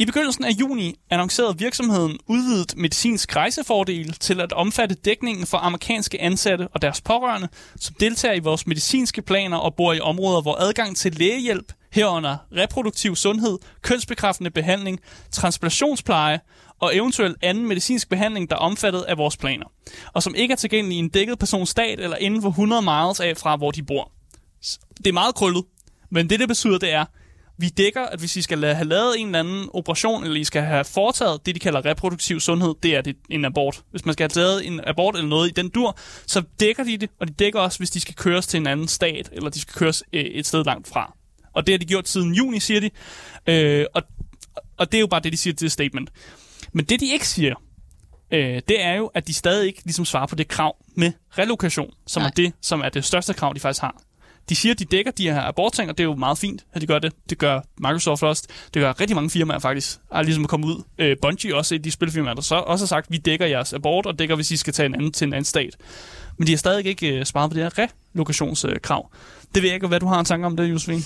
i begyndelsen af juni annoncerede virksomheden udvidet medicinsk rejsefordel til at omfatte dækningen for amerikanske ansatte og deres pårørende, som deltager i vores medicinske planer og bor i områder, hvor adgang til lægehjælp, herunder reproduktiv sundhed, kønsbekræftende behandling, transplantationspleje og eventuel anden medicinsk behandling, der er omfattet af vores planer, og som ikke er tilgængelig i en dækket persons stat eller inden for 100 miles af fra, hvor de bor. Det er meget krøllet, men det, det betyder, det er, vi dækker, at hvis I skal have lavet en eller anden operation, eller I skal have foretaget det, de kalder reproduktiv sundhed, det er det, en abort. Hvis man skal have lavet en abort eller noget i den dur, så dækker de det, og de dækker også, hvis de skal køres til en anden stat, eller de skal køres øh, et sted langt fra. Og det har de gjort siden juni, siger de. Øh, og, og det er jo bare det, de siger til det statement. Men det, de ikke siger, øh, det er jo, at de stadig ikke ligesom svarer på det krav med relokation, som Nej. er det, som er det største krav, de faktisk har. De siger, at de dækker de her abortting, og det er jo meget fint, at de gør det. Det gør Microsoft også. Det gør rigtig mange firmaer faktisk. Er ligesom kommet ud. Øh, Bungie også et af de spilfirmaer, der så også har sagt, at vi dækker jeres abort, og dækker, hvis I skal tage en anden til en anden stat. Men de har stadig ikke øh, sparet på det her relokationskrav. Det ved jeg ikke, hvad du har en tanke om det, Josefine.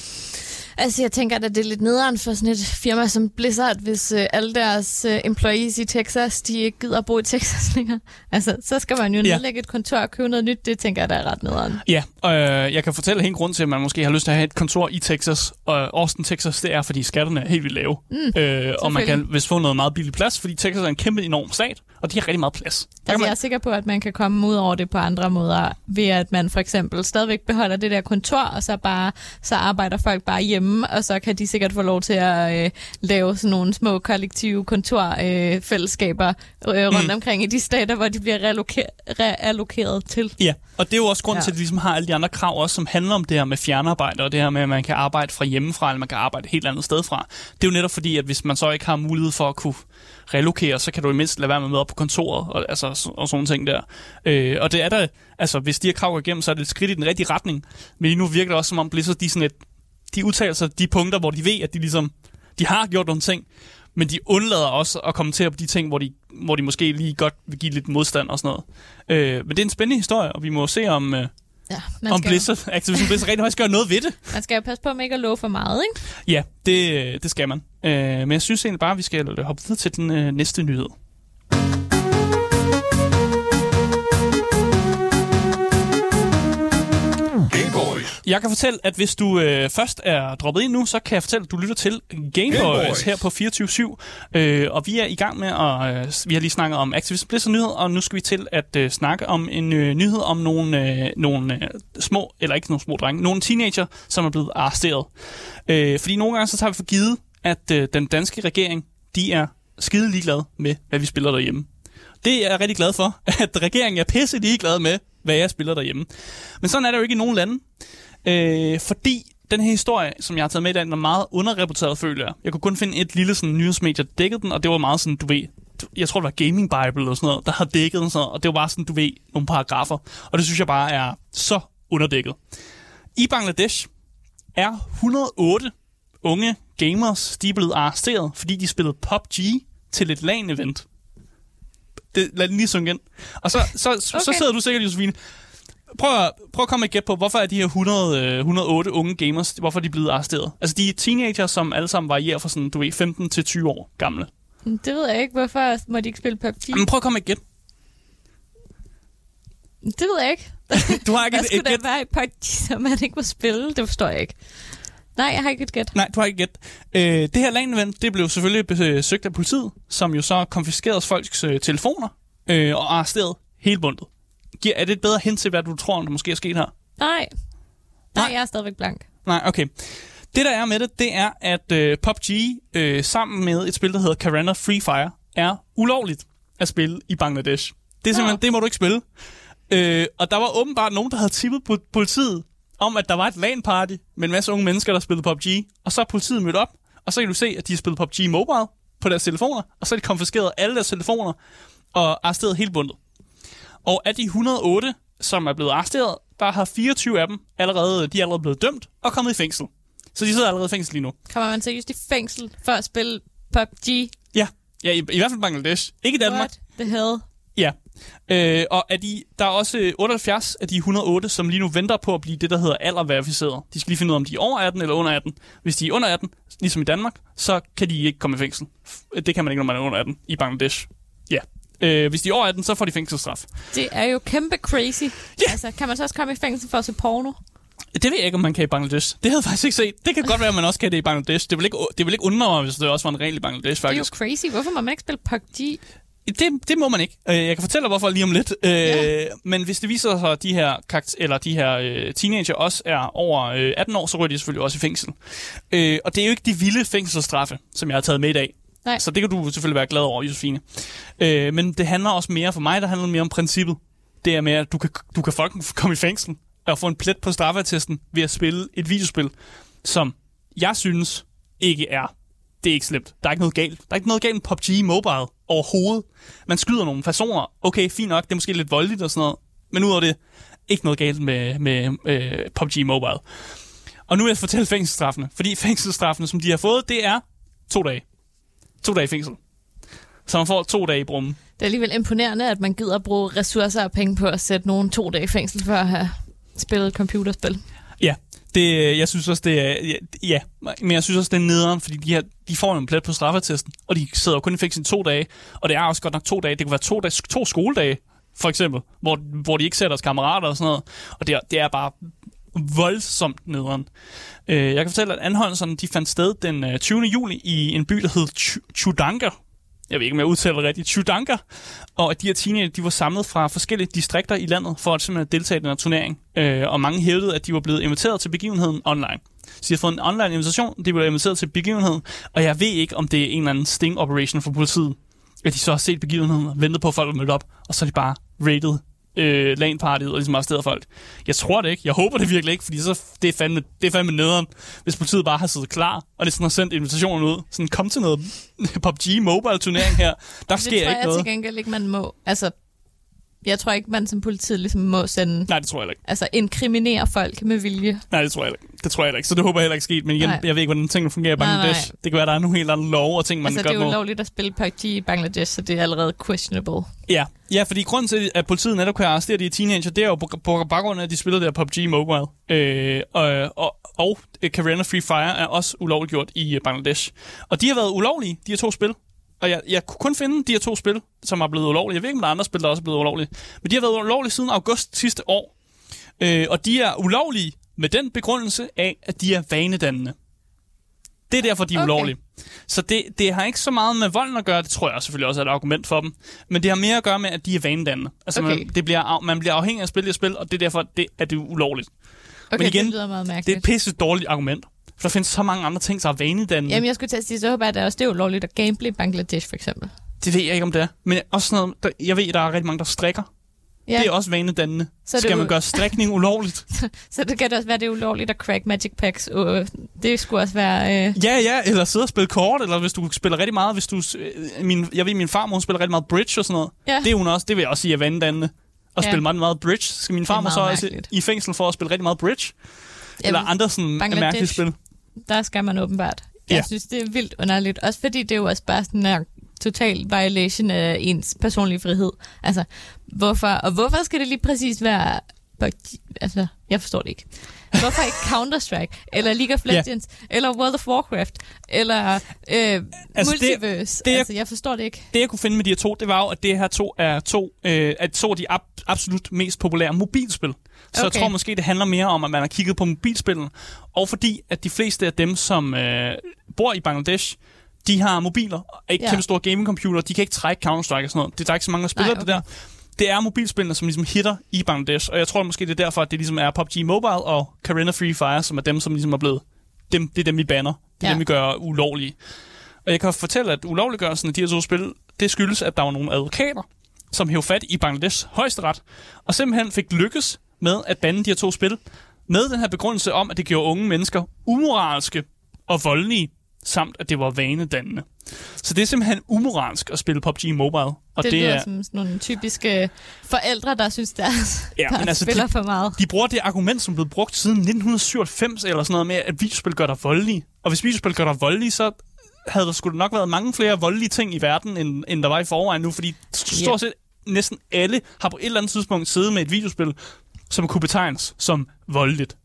Altså, jeg tænker, at det er lidt nederen for sådan et firma som Blizzard, hvis øh, alle deres øh, employees i Texas, de ikke gider at bo i Texas længere. Altså, så skal man jo Ja. nedlægge et kontor og købe noget nyt. Det tænker jeg, der er ret nederen. Ja, og øh, jeg kan fortælle en grund til, at man måske har lyst til at have et kontor i Texas. Og Austin, Texas, det er, fordi skatterne er helt vildt lave. Mm, øh, og man kan vist få noget meget billig plads, fordi Texas er en kæmpe enorm stat, og de har rigtig meget plads. Der Altså, man- jeg er sikker på, at man kan komme ud over det på andre måder, ved at man for eksempel stadigvæk beholder det der kontor, og så bare så arbejder folk bare hjemme, og så kan de sikkert få lov til at øh, lave sådan nogle små kollektive kontorfællesskaber øh, øh, rundt Mm. omkring i de stater, hvor de bliver reallokeret, reallokeret til. Ja, og det er jo også grund Ja. til, at de ligesom har alle de andre krav også, som handler om det her med fjernarbejde, og det her med, at man kan arbejde fra hjemmefra, eller man kan arbejde et helt andet sted fra. Det er jo netop fordi, at hvis man så ikke har mulighed for at kunne relokere, så kan du i mindst lade være med at på kontoret, og, altså, og sådan ting der. Øh, og det er der, altså hvis de her krav går igennem, så er det et skridt i den rigtige retning. Men lige nu virker det også som om Blizzard, de, sådan et, de udtaler sig de punkter, hvor de ved, at de ligesom, de har gjort nogle ting, men de undlader også at kommentere på de ting, hvor de, hvor de måske lige godt vil give lidt modstand og sådan noget. Øh, men det er en spændende historie, og vi må se, om, øh, Ja, man, om skal, Blizzard, Activision Blizzard rigtig faktisk gør noget ved det. man skal jo passe på, man ikke at love for meget, ikke? Ja, det, det skal man. Øh, men jeg synes egentlig bare, at vi skal hoppe videre til den øh, næste nyhed. Jeg kan fortælle, at hvis du øh, først er droppet ind nu, så kan jeg fortælle, at du lytter til Game Game her på 24-7. Øh, og vi er i gang med at... Øh, vi har lige snakket om Activision Blizzard nyhed, og nu skal vi til at øh, snakke om en øh, nyhed om nogle, øh, nogle øh, små, eller ikke nogle små drenge, nogle teenager, som er blevet arresteret. Øh, fordi nogle gange så tager vi for givet, at øh, den danske regering, de er skide ligeglade med, hvad vi spiller derhjemme. Det er jeg rigtig glad for, at regeringen er pisse ligeglade med, hvad jeg spiller derhjemme. Men sådan er det jo ikke i nogen lande. Øh, fordi den her historie, som jeg har taget med i dag, den er meget underrapporteret, føler jeg. Jeg kunne kun finde et lille sådan, nyhedsmedie, der dækkede den, og det var meget sådan, du ved, jeg tror, det var Gaming Bible eller sådan noget, der har dækket den, sådan, og det var bare sådan, du ved, nogle paragrafer. Og det synes jeg bare er så underdækket. I Bangladesh er 108 unge gamers, de er blevet arresteret, fordi de spillede PUBG til et LAN-event. Det, lad den lige synge ind. Og så, så, okay. så Okay. sidder du sikkert, Josefine, prøv, at- prøv at komme med et gæt på, hvorfor er de her 100, øh, 108 unge gamers, hvorfor er de blevet arresteret? Altså, de er teenager, som alle sammen varierer fra sådan, du ved, 15 til 20 år gamle. Det ved jeg ikke. Hvorfor må de ikke spille PUBG? Men prøv at komme med et gæt. Det ved jeg ikke. Du har ikke et, et gæt. der være i PUBG, som man ikke må spille? Det forstår jeg ikke. Nej, jeg har ikke et gæt. Nej, du har ikke gæt. Øh, det her LAN-event, det blev selvfølgelig besøgt af politiet, som jo så konfiskerede folks øh, telefoner øh, og arresterede hele bundet. Giver, er det et bedre hint til, hvad du tror, der måske er sket her? Nej. Nej, Nej. jeg er stadigvæk blank. Nej, okay. Det der er med det, det er, at øh, PUBG øh, sammen med et spil, der hedder Karana Free Fire, er ulovligt at spille i Bangladesh. Det er simpelthen, Nå. det må du ikke spille. Øh, og der var åbenbart nogen, der havde tippet po- politiet om, at der var et LAN-party med en masse unge mennesker, der spillede PUBG. Og så er politiet mødt op, og så kan du se, at de har spillet PUBG Mobile på deres telefoner, og så er de konfiskeret alle deres telefoner og arresteret helt bundet. Og af de 108, som er blevet arresteret, der har 24 af dem allerede, de er allerede blevet dømt og kommet i fængsel. Så de sidder allerede i fængsel lige nu. Kommer man seriøst i fængsel for at spille PUBG? Ja, ja i, i hvert fald Bangladesh. Ikke i Danmark. What the hell? Ja. Øh, og er de, der er også øh, 78 af de 108, som lige nu venter på at blive det, der hedder alderverificeret. De skal lige finde ud af, om de er over 18 eller under 18. Hvis de er under 18, ligesom i Danmark, så kan de ikke komme i fængsel. Det kan man ikke, når man er under 18 i Bangladesh. Ja. Øh, hvis de er over 18, så får de fængselsstraf. Det er jo kæmpe crazy. Ja. Altså, kan man så også komme i fængsel for at se porno? Det ved jeg ikke, om man kan i Bangladesh. Det havde jeg faktisk ikke set. Det kan godt være, at man også kan det i Bangladesh. Det vil ikke, det vil ikke undre mig, hvis det også var en regel i Bangladesh, Det er jo faktisk. crazy. Hvorfor må man ikke spille PUBG? Det, det må man ikke. Øh, Jeg kan fortælle dig, hvorfor lige om lidt. Øh, Ja. Men hvis det viser sig, at de her, kakt- eller de her øh, teenager også er over øh, 18 år, så ryger de selvfølgelig også i fængsel. Og det er jo ikke de vilde fængselsstraffe, som jeg har taget med i dag. Nej. Så det kan du selvfølgelig være glad over, Josefine. Øh, men det handler også mere, for mig der handler det mere om princippet. Det er med, at du kan, du kan fucking komme i fængsel og få en plet på straffeattesten ved at spille et videospil, som jeg synes ikke er det er ikke slemt. Der er ikke noget galt. Der er ikke noget galt med PUBG Mobile overhovedet. Man skyder nogle personer. Okay, fint nok. Det er måske lidt voldeligt og sådan noget. Men udover det, ikke noget galt med, med øh, PUBG Mobile. Og nu vil jeg fortælle fængselsstraffene. Fordi fængselsstraffene, som de har fået, det er to dage. To dage i fængsel. Så man får to dage i brummen. Det er alligevel imponerende, at man gider at bruge ressourcer og penge på at sætte nogen to dage i fængsel for at have spillet et computerspil. Ja, det, jeg synes også, det er... Ja, ja, men jeg synes også, det er nederen, fordi de, her, de får en plet på straffetesten, og de sidder jo kun i fængsel to dage, og det er også godt nok to dage. Det kunne være to, dage, to skoledage, for eksempel, hvor, hvor de ikke ser deres kammerater og sådan noget, og det er, det er bare voldsomt nederen. Øh, jeg kan fortælle, at anholdelserne de fandt sted den øh, 20. juli i en by, der hed Ch- Chudanka. Jeg ved ikke, om jeg udtaler det rigtigt. Chudanka. Og at de her teenager, de var samlet fra forskellige distrikter i landet for at simpelthen deltage i den her turnering. Øh, og mange hævdede, at de var blevet inviteret til begivenheden online. Så de har fået en online invitation, de blev inviteret til begivenheden, og jeg ved ikke, om det er en eller anden sting operation for politiet, at de så har set begivenheden ventet på, at folk er mødt op, og så er de bare rated øh, LAN-partiet og ligesom arresteret folk. Jeg tror det ikke. Jeg håber det virkelig ikke, fordi så det er fandme, det er fandme nederen, hvis politiet bare har siddet klar, og det sådan har sendt invitationen ud. Sådan, kom til noget PUBG Mobile-turnering her. Der Det sker tror ikke jeg noget. til gengæld ikke, man må. Altså, jeg tror ikke, man som politiet ligesom må sende, Nej, det tror jeg ikke. altså inkriminere folk med vilje. Nej, det tror jeg ikke. Det tror jeg ikke. Så det håber jeg heller ikke sket. Men igen, Nej. jeg ved ikke, hvordan tingene fungerer i Nej, Bangladesh. nej. Det kan være, der er nogle helt andre love og ting, man altså, det godt er jo må. lovligt at spille PUBG i Bangladesh, så det er allerede questionable. Ja. ja, fordi grunden til, at politiet netop kan arrestere de teenager, det er jo på, på baggrund af, at de spiller der PUBG Mobile. Øh, og, og, og Carina Free Fire er også ulovligt gjort i øh, Bangladesh. Og de har været ulovlige, de her to spil. Og jeg, jeg kunne kun finde de her to spil, som er blevet ulovlige. Jeg ved ikke, om der er andre spil, der også er blevet ulovlige. Men de har været ulovlige siden august sidste år. Øh, og de er ulovlige med den begrundelse af, at de er vanedannende. Det er derfor, de er Okay. ulovlige. Så det, det har ikke så meget med volden at gøre. Det tror jeg selvfølgelig også er et argument for dem. Men det har mere at gøre med, at de er vanedannende. Altså, Okay. man, det bliver, man bliver afhængig af at spille det spil, og det er derfor, det, at det er ulovligt. Okay, Men igen, det lyder meget Det er mærkeligt. et pisse dårligt argument. For der findes så mange andre ting, der er vanedannende. Jamen, jeg skulle til at sige, så håber jeg, at det er også det er ulovligt at gamble i Bangladesh, for eksempel. Det ved jeg ikke, om det er. Men også sådan noget, der, jeg ved, at der er rigtig mange, der strikker. Ja, Det er også vanedannende. Så Så det Skal jo- man gøre strikning ulovligt? så det kan det også være, det er ulovligt at crack Magic Packs. Og det skulle også være... Øh, Ja, ja, eller sidde og spille kort, eller hvis du spiller rigtig meget, hvis du... øh, Min, jeg ved, min farmor hun spiller rigtig meget bridge og sådan noget. Ja. Det er hun også, det vil jeg også sige er vanedannende. At Ja. spille meget, meget bridge. Skal min farmor så også i fængsel for at spille rigtig meget bridge? Eller jamen, andre sådan mærkelige spil? Der skal man åbenbart. Jeg Ja. synes, det er vildt underligt. Også fordi det er jo også bare sådan en total violation af ens personlige frihed. Altså, hvorfor, og hvorfor skal det lige præcis være... Altså, jeg forstår det ikke. Hvorfor ikke Counter-Strike, eller League of Ja. Legends, eller World of Warcraft, eller øh, Altså, det- Multiverse? det er- altså, jeg forstår det ikke. Det, jeg kunne finde med de her to, det var jo, at det her to er to, øh, at to af de ab- absolut mest populære mobilspil. Så okay. jeg tror måske, det handler mere om, at man har kigget på mobilspillene. Og fordi, at de fleste af dem, som øh, bor i Bangladesh, de har mobiler, og ikke Ja. ja. kæmpe store gamingcomputere, de kan ikke trække Counter-Strike og sådan noget. Det er der ikke så mange, der spiller Nej, det okay. der. Det er mobilspillene, som ligesom hitter i Bangladesh, og jeg tror måske, det er derfor, at det ligesom er PUBG Mobile og Carina Free Fire, som er dem, som ligesom er blevet, dem, det er dem, vi banner. Det er Ja. dem, vi gør ulovlige. Og jeg kan fortælle, at ulovliggørelsen af de her to spil, det skyldes, at der var nogle advokater, som hævde fat i Bangladesh højesteret, og simpelthen fik lykkes med at bande de her to spil, med den her begrundelse om, at det gjorde unge mennesker umoralske og voldelige, samt at det var vanedannende. Så det er simpelthen umoralsk at spille PUBG Mobile. Og det, det, lyder er, som sådan nogle typiske forældre, der synes, deres Ja, børn men altså, spiller de- for meget. de bruger det argument, som blev brugt siden 1997, eller sådan noget med, at videospil gør dig voldelig. Og hvis videospil gør dig voldelig, så havde der skulle nok været mange flere voldelige ting i verden, end, end der var i forvejen nu, fordi stort set næsten alle har på et eller andet tidspunkt siddet med et videospil, som kunne betegnes som voldeligt.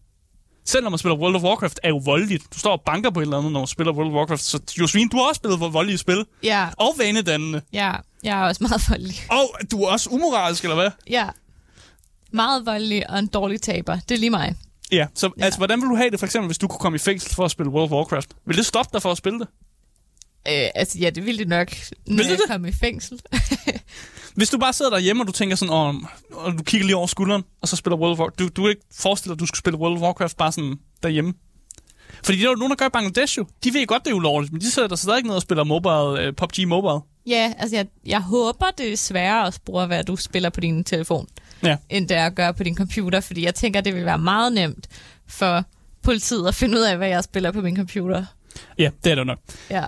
Selv når man spiller World of Warcraft, er jo voldeligt. Du står og banker på et eller andet, når du spiller World of Warcraft. Så Josefine, du har også spillet voldelige spil. Ja, Og vanedannende. ja, jeg er også meget voldelig. Og du er også umoralsk, eller hvad? Ja. Meget voldelig og en dårlig taber. Det er lige mig. Ja, så ja. altså, hvordan vil du have det, for eksempel, hvis du kunne komme i fængsel for at spille World of Warcraft? Vil det stoppe dig for at spille det? Øh, altså, ja, det ville det nok, når Vil det jeg det? kom i fængsel. Hvis du bare sidder derhjemme, og du tænker sådan, og, og du kigger lige over skulderen, og så spiller World of Warcraft. Du, du kan ikke forestille dig, at du skulle spille World of Warcraft bare sådan derhjemme. Fordi det er jo nogen, der gør i Bangladesh jo. De ved godt, det er ulovligt, men de sidder der stadig ned og spiller mobile, uh, PUBG Mobile. ja, altså, jeg, jeg håber, det er sværere at spore, hvad du spiller på din telefon, Ja. end det er at gøre på din computer, fordi jeg tænker, det vil være meget nemt for politiet at finde ud af, hvad jeg spiller på min computer. Ja, det er det nok. Ja.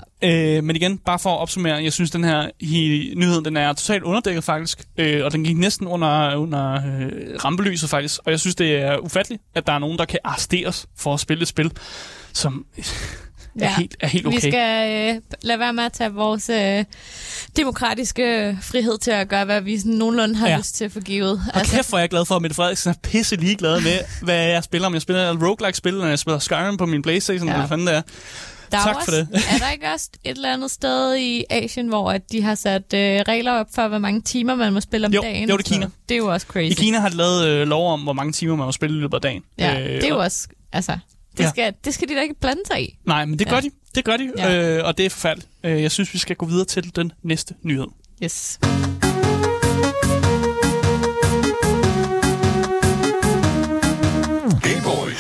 Øh, men igen, bare for at opsummere, jeg synes, den her hi- nyhed, den er totalt underdækket faktisk, øh, og den gik næsten under, under øh, rampelyset faktisk, og jeg synes, det er ufatteligt, at der er nogen, der kan arresteres for at spille et spil, som er, Ja. helt, er helt okay. Vi skal øh, lade være med at tage vores øh, demokratiske frihed til at gøre, hvad vi sådan nogenlunde har Ja. lyst til at få givet. Og kæft, hvor er jeg glad for, at Mette Frederiksen er pisse ligeglad med, hvad jeg spiller. Om jeg spiller et roguelike-spil, eller jeg spiller Skyrim på min Playstation. Ja. eller hvad fanden det er. Der er Tak for også, det. er der ikke også et eller andet sted i Asien, hvor at de har sat øh, regler op for, hvor mange timer man må spille om Jo, dagen? jo, det er Kina. Det er jo også crazy. I Kina har de lavet øh, lov om, hvor mange timer man må spille i løbet af dagen. Ja, det er jo og- også... Altså, det, Ja. skal, det skal de da ikke blande sig i. Nej, men det gør Ja. de. Det gør de, Ja. øh, og det er forfærdeligt. Øh, jeg synes, vi skal gå videre til den næste nyhed. Yes.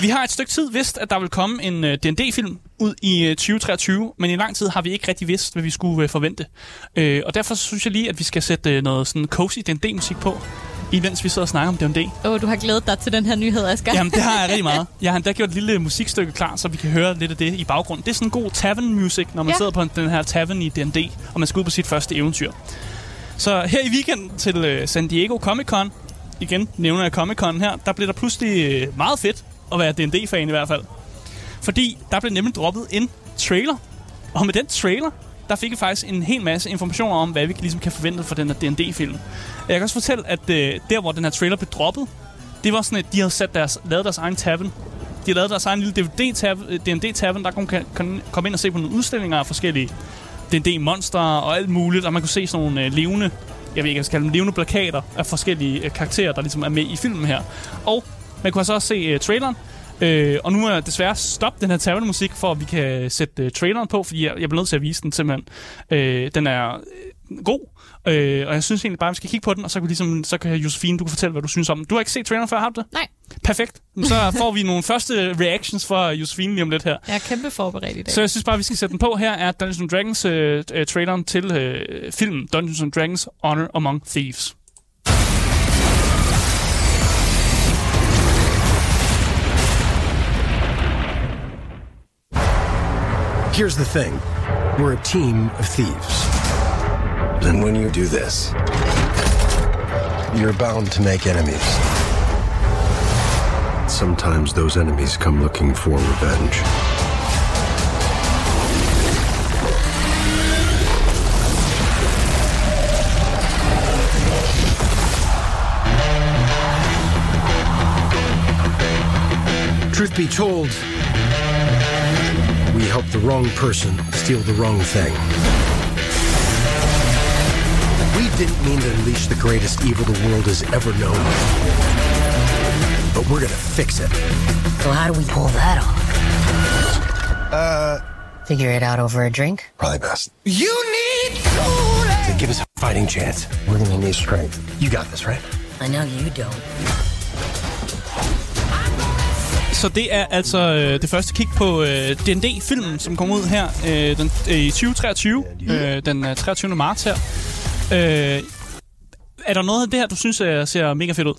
Vi har et stykke tid vidst, at der vil komme en uh, D&D-film ud i uh, 2023, men i lang tid har vi ikke rigtig vidst, hvad vi skulle uh, forvente. Uh, og derfor synes jeg lige, at vi skal sætte uh, noget sådan cozy D&D-musik på, imens vi sidder og snakker om D&D. Åh, oh, du har glædet dig til den her nyhed, Asger. Jamen, det har jeg rigtig meget. Jeg har endda gjort et lille musikstykke klar, så vi kan høre lidt af det i baggrunden. Det er sådan en god tavern music, når man ja. Sidder på den her tavern i D&D, og man skal ud på sit første eventyr. Så her i weekenden til uh, San Diego Comic Con, igen nævner jeg Comic Con her, der blev der pludselig meget fedt at være D&D-fan i hvert fald. Fordi der blev nemlig droppet en trailer. Og med den trailer, der fik jeg faktisk en hel masse informationer om, hvad vi ligesom kan forvente fra den her D&D-film. Jeg kan også fortælle, at øh, der, hvor den her trailer blev droppet, det var sådan, at de havde sat deres, lavet deres egen tavern. De lavede deres egen lille D&D-tavern, øh, der kunne komme ind og se på nogle udstillinger af forskellige D&D-monster og alt muligt, og man kunne se sådan nogle øh, levende, jeg ved ikke, jeg skal kalde dem levende plakater af forskellige øh, karakterer, der ligesom er med i filmen her. Og man kunne altså også se øh, traileren, Øh, og nu må jeg desværre stoppe den her tavlemusik, for at vi kan sætte øh, traileren på, fordi jeg, jeg bliver nødt til at vise den simpelthen. Øh, den er øh, god, øh, og jeg synes egentlig bare, at vi skal kigge på den, og så kan, ligesom, så kan Josefine, du kan fortælle, hvad du synes om den. Du har ikke set traileren før, har du det? Nej, Perfekt. Så får vi nogle første reactions fra Josefine lige om lidt her. jeg er kæmpe forberedt i dag. Så jeg synes bare, vi skal sætte den på. Her er Dungeons Dragons øh, øh, traileren til øh, filmen Dungeons Dragons Honor Among Thieves. Here's the thing we're a team of thieves. And when you do this, you're bound to make enemies. Sometimes those enemies come looking for revenge. Truth be told, we helped the wrong person steal the wrong thing. We didn't mean to unleash the greatest evil the world has ever known. But we're gonna fix it. So how do we pull that off? Uh, figure it out over a drink. Probably best. You need Kool-Aid. To give us a fighting chance, we're gonna need strength. You got this, right? I know you don't. Så det er altså øh, det første kig på øh, D&D-filmen, som kommer ud her øh, den, øh, i 2023, øh, den øh, 23. marts her. Øh, er der noget af det her, du synes øh, ser mega fedt ud?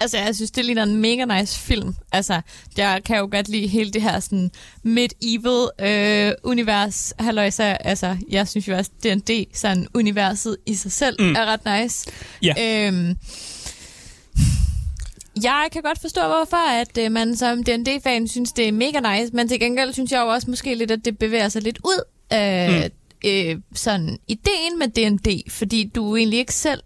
Altså, jeg synes, det ligner en mega nice film. Altså, jeg kan jo godt lide hele det her sådan medieval øh, univers. Halløjsa, altså, jeg synes jo også, D&D, sådan universet i sig selv, mm. er ret nice. Ja. Øhm, jeg kan godt forstå, hvorfor at øh, man som D&D-fan synes, det er mega nice, men til gengæld synes jeg jo også måske lidt, at det bevæger sig lidt ud af mm. øh, sådan ideen med D&D, fordi du egentlig ikke selv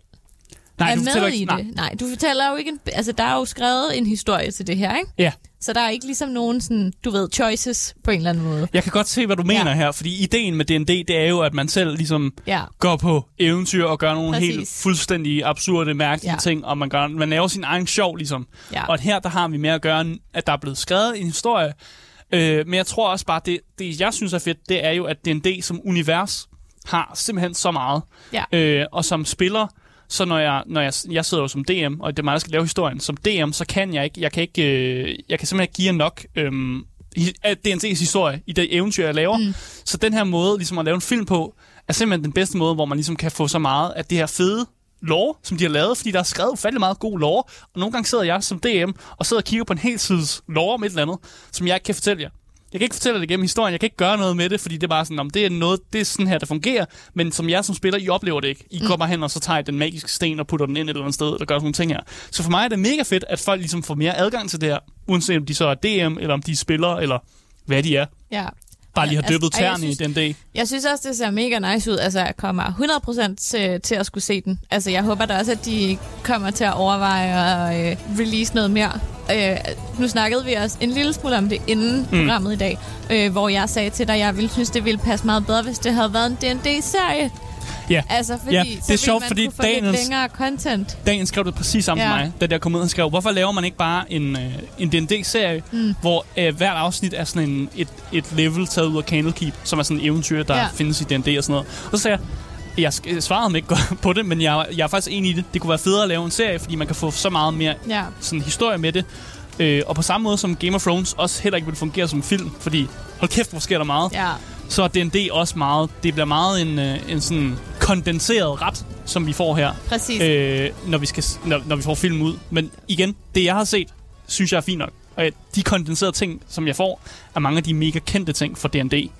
Nej, er med ikke- i nej. det. Nej, du fortæller jo ikke... En, altså, der er jo skrevet en historie til det her, ikke? Ja. Så der er ikke ligesom nogen sådan, du ved, choices på en eller anden måde. Jeg kan godt se, hvad du mener Ja. her, fordi ideen med D&D, det er jo, at man selv ligesom Ja. går på eventyr og gør nogle Præcis. helt fuldstændig absurde, mærkelige ja. ting, og man, gør, man laver sin egen sjov, ligesom. Ja. Og her, der har vi med at gøre, at der er blevet skrevet en historie, øh, men jeg tror også bare, det, det jeg synes er fedt, det er jo, at D&D som univers har simpelthen så meget. Ja. Øh, og som spiller, så når jeg, når jeg, jeg sidder jo som DM, og det er mig, der skal lave historien, som DM, så kan jeg ikke, jeg kan ikke, øh, jeg kan simpelthen ikke give nok øh, af D&D's historie i det eventyr, jeg laver. Mm. Så den her måde, ligesom at lave en film på, er simpelthen den bedste måde, hvor man ligesom kan få så meget af det her fede lore, som de har lavet, fordi der er skrevet ufattelig meget god lore, og nogle gange sidder jeg som DM og sidder og kigger på en hel sides lore om et eller andet, som jeg ikke kan fortælle jer. Jeg kan ikke fortælle det gennem historien, jeg kan ikke gøre noget med det, fordi det er bare sådan, om det er noget, det er sådan her, der fungerer, men som jeg som spiller, I oplever det ikke. I mm. kommer hen, og så tager I den magiske sten og putter den ind et eller andet sted, eller gør sådan nogle ting her. Så for mig er det mega fedt, at folk ligesom får mere adgang til det her, uanset om de så er DM, eller om de er spillere, eller hvad de er. Ja. Bare lige har Altså, dyppet jeg tæerne i den dag. Jeg synes også, det ser mega nice ud. Altså, jeg kommer 100% til, til at skulle se den. Altså, jeg håber da også, at de kommer til at overveje at øh, release noget mere. Øh, nu snakkede vi også en lille smule om det inden mm. programmet i dag, øh, hvor jeg sagde til dig, at jeg ville synes, det ville passe meget bedre, hvis det havde været en D&D-serie. Ja. Altså, fordi Ja, det er sjovt, fordi lidt længere content. Dagen skrev det præcis sammen Ja. mig, da jeg kom ud og skrev, hvorfor laver man ikke bare en, øh, en D&D-serie, mm. hvor øh, hvert afsnit er sådan en, et, et level taget ud af Candlekeep, som er sådan en eventyr, der Ja. findes i D&D og sådan noget. Og så sagde jeg, jeg svarede mig ikke godt på det, men jeg, jeg er faktisk enig i det. Det kunne være federe at lave en serie, fordi man kan få så meget mere Ja. sådan historie med det. Øh, og på samme måde som Game of Thrones også heller ikke vil fungere som film, fordi hold kæft, hvor sker der meget Ja. så er D&D også meget, det bliver meget en, øh, en sådan kondenseret ret, som vi får her, Præcis. øh, når, vi skal, når, når vi får film ud. Men igen, det jeg har set, synes jeg er fint nok. Og de kondenserede ting, som jeg får, er mange af de mega kendte ting for D&D.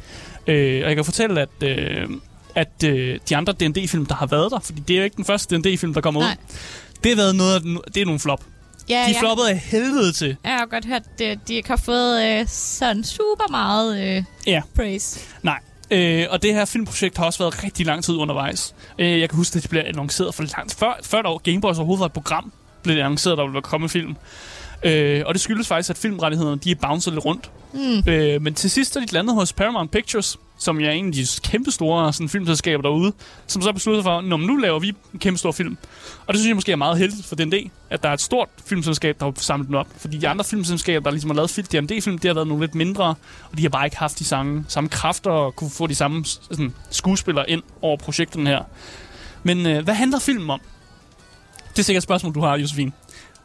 Øh, og jeg kan fortælle, at, øh, at øh, de andre D&D-film, der har været der, fordi det er jo ikke den første D&D-film, der kommer Nej. ud, det har været noget det er nogle flop. Ja, De ja. floppede af helvede til. Jeg har godt hørt, at de ikke har fået øh, sådan super meget øh, Ja. praise. Nej. Øh, og det her filmprojekt har også været rigtig lang tid undervejs. Øh, jeg kan huske, at det blev annonceret for langt før, før der Game Boys overhovedet var et program, blev det annonceret, at der ville komme en film. Øh, og det skyldes faktisk, at filmrettighederne de er bounced lidt rundt. Mm. Øh, men til sidst er de landet hos Paramount Pictures, som er en af de kæmpe store sådan, filmselskaber derude, som så besluttede for, at nu laver vi en kæmpe stor film. Og det synes jeg måske er meget heldigt for D&D, at der er et stort filmselskab, der har samlet den op. Fordi de andre filmselskaber, der ligesom har lavet film- D&D-film, det har været nogle lidt mindre, og de har bare ikke haft de samme, samme kræfter og kunne få de samme sådan, skuespillere ind over projekterne her. Men øh, hvad handler filmen om? Det er sikkert et spørgsmål, du har, Josefine.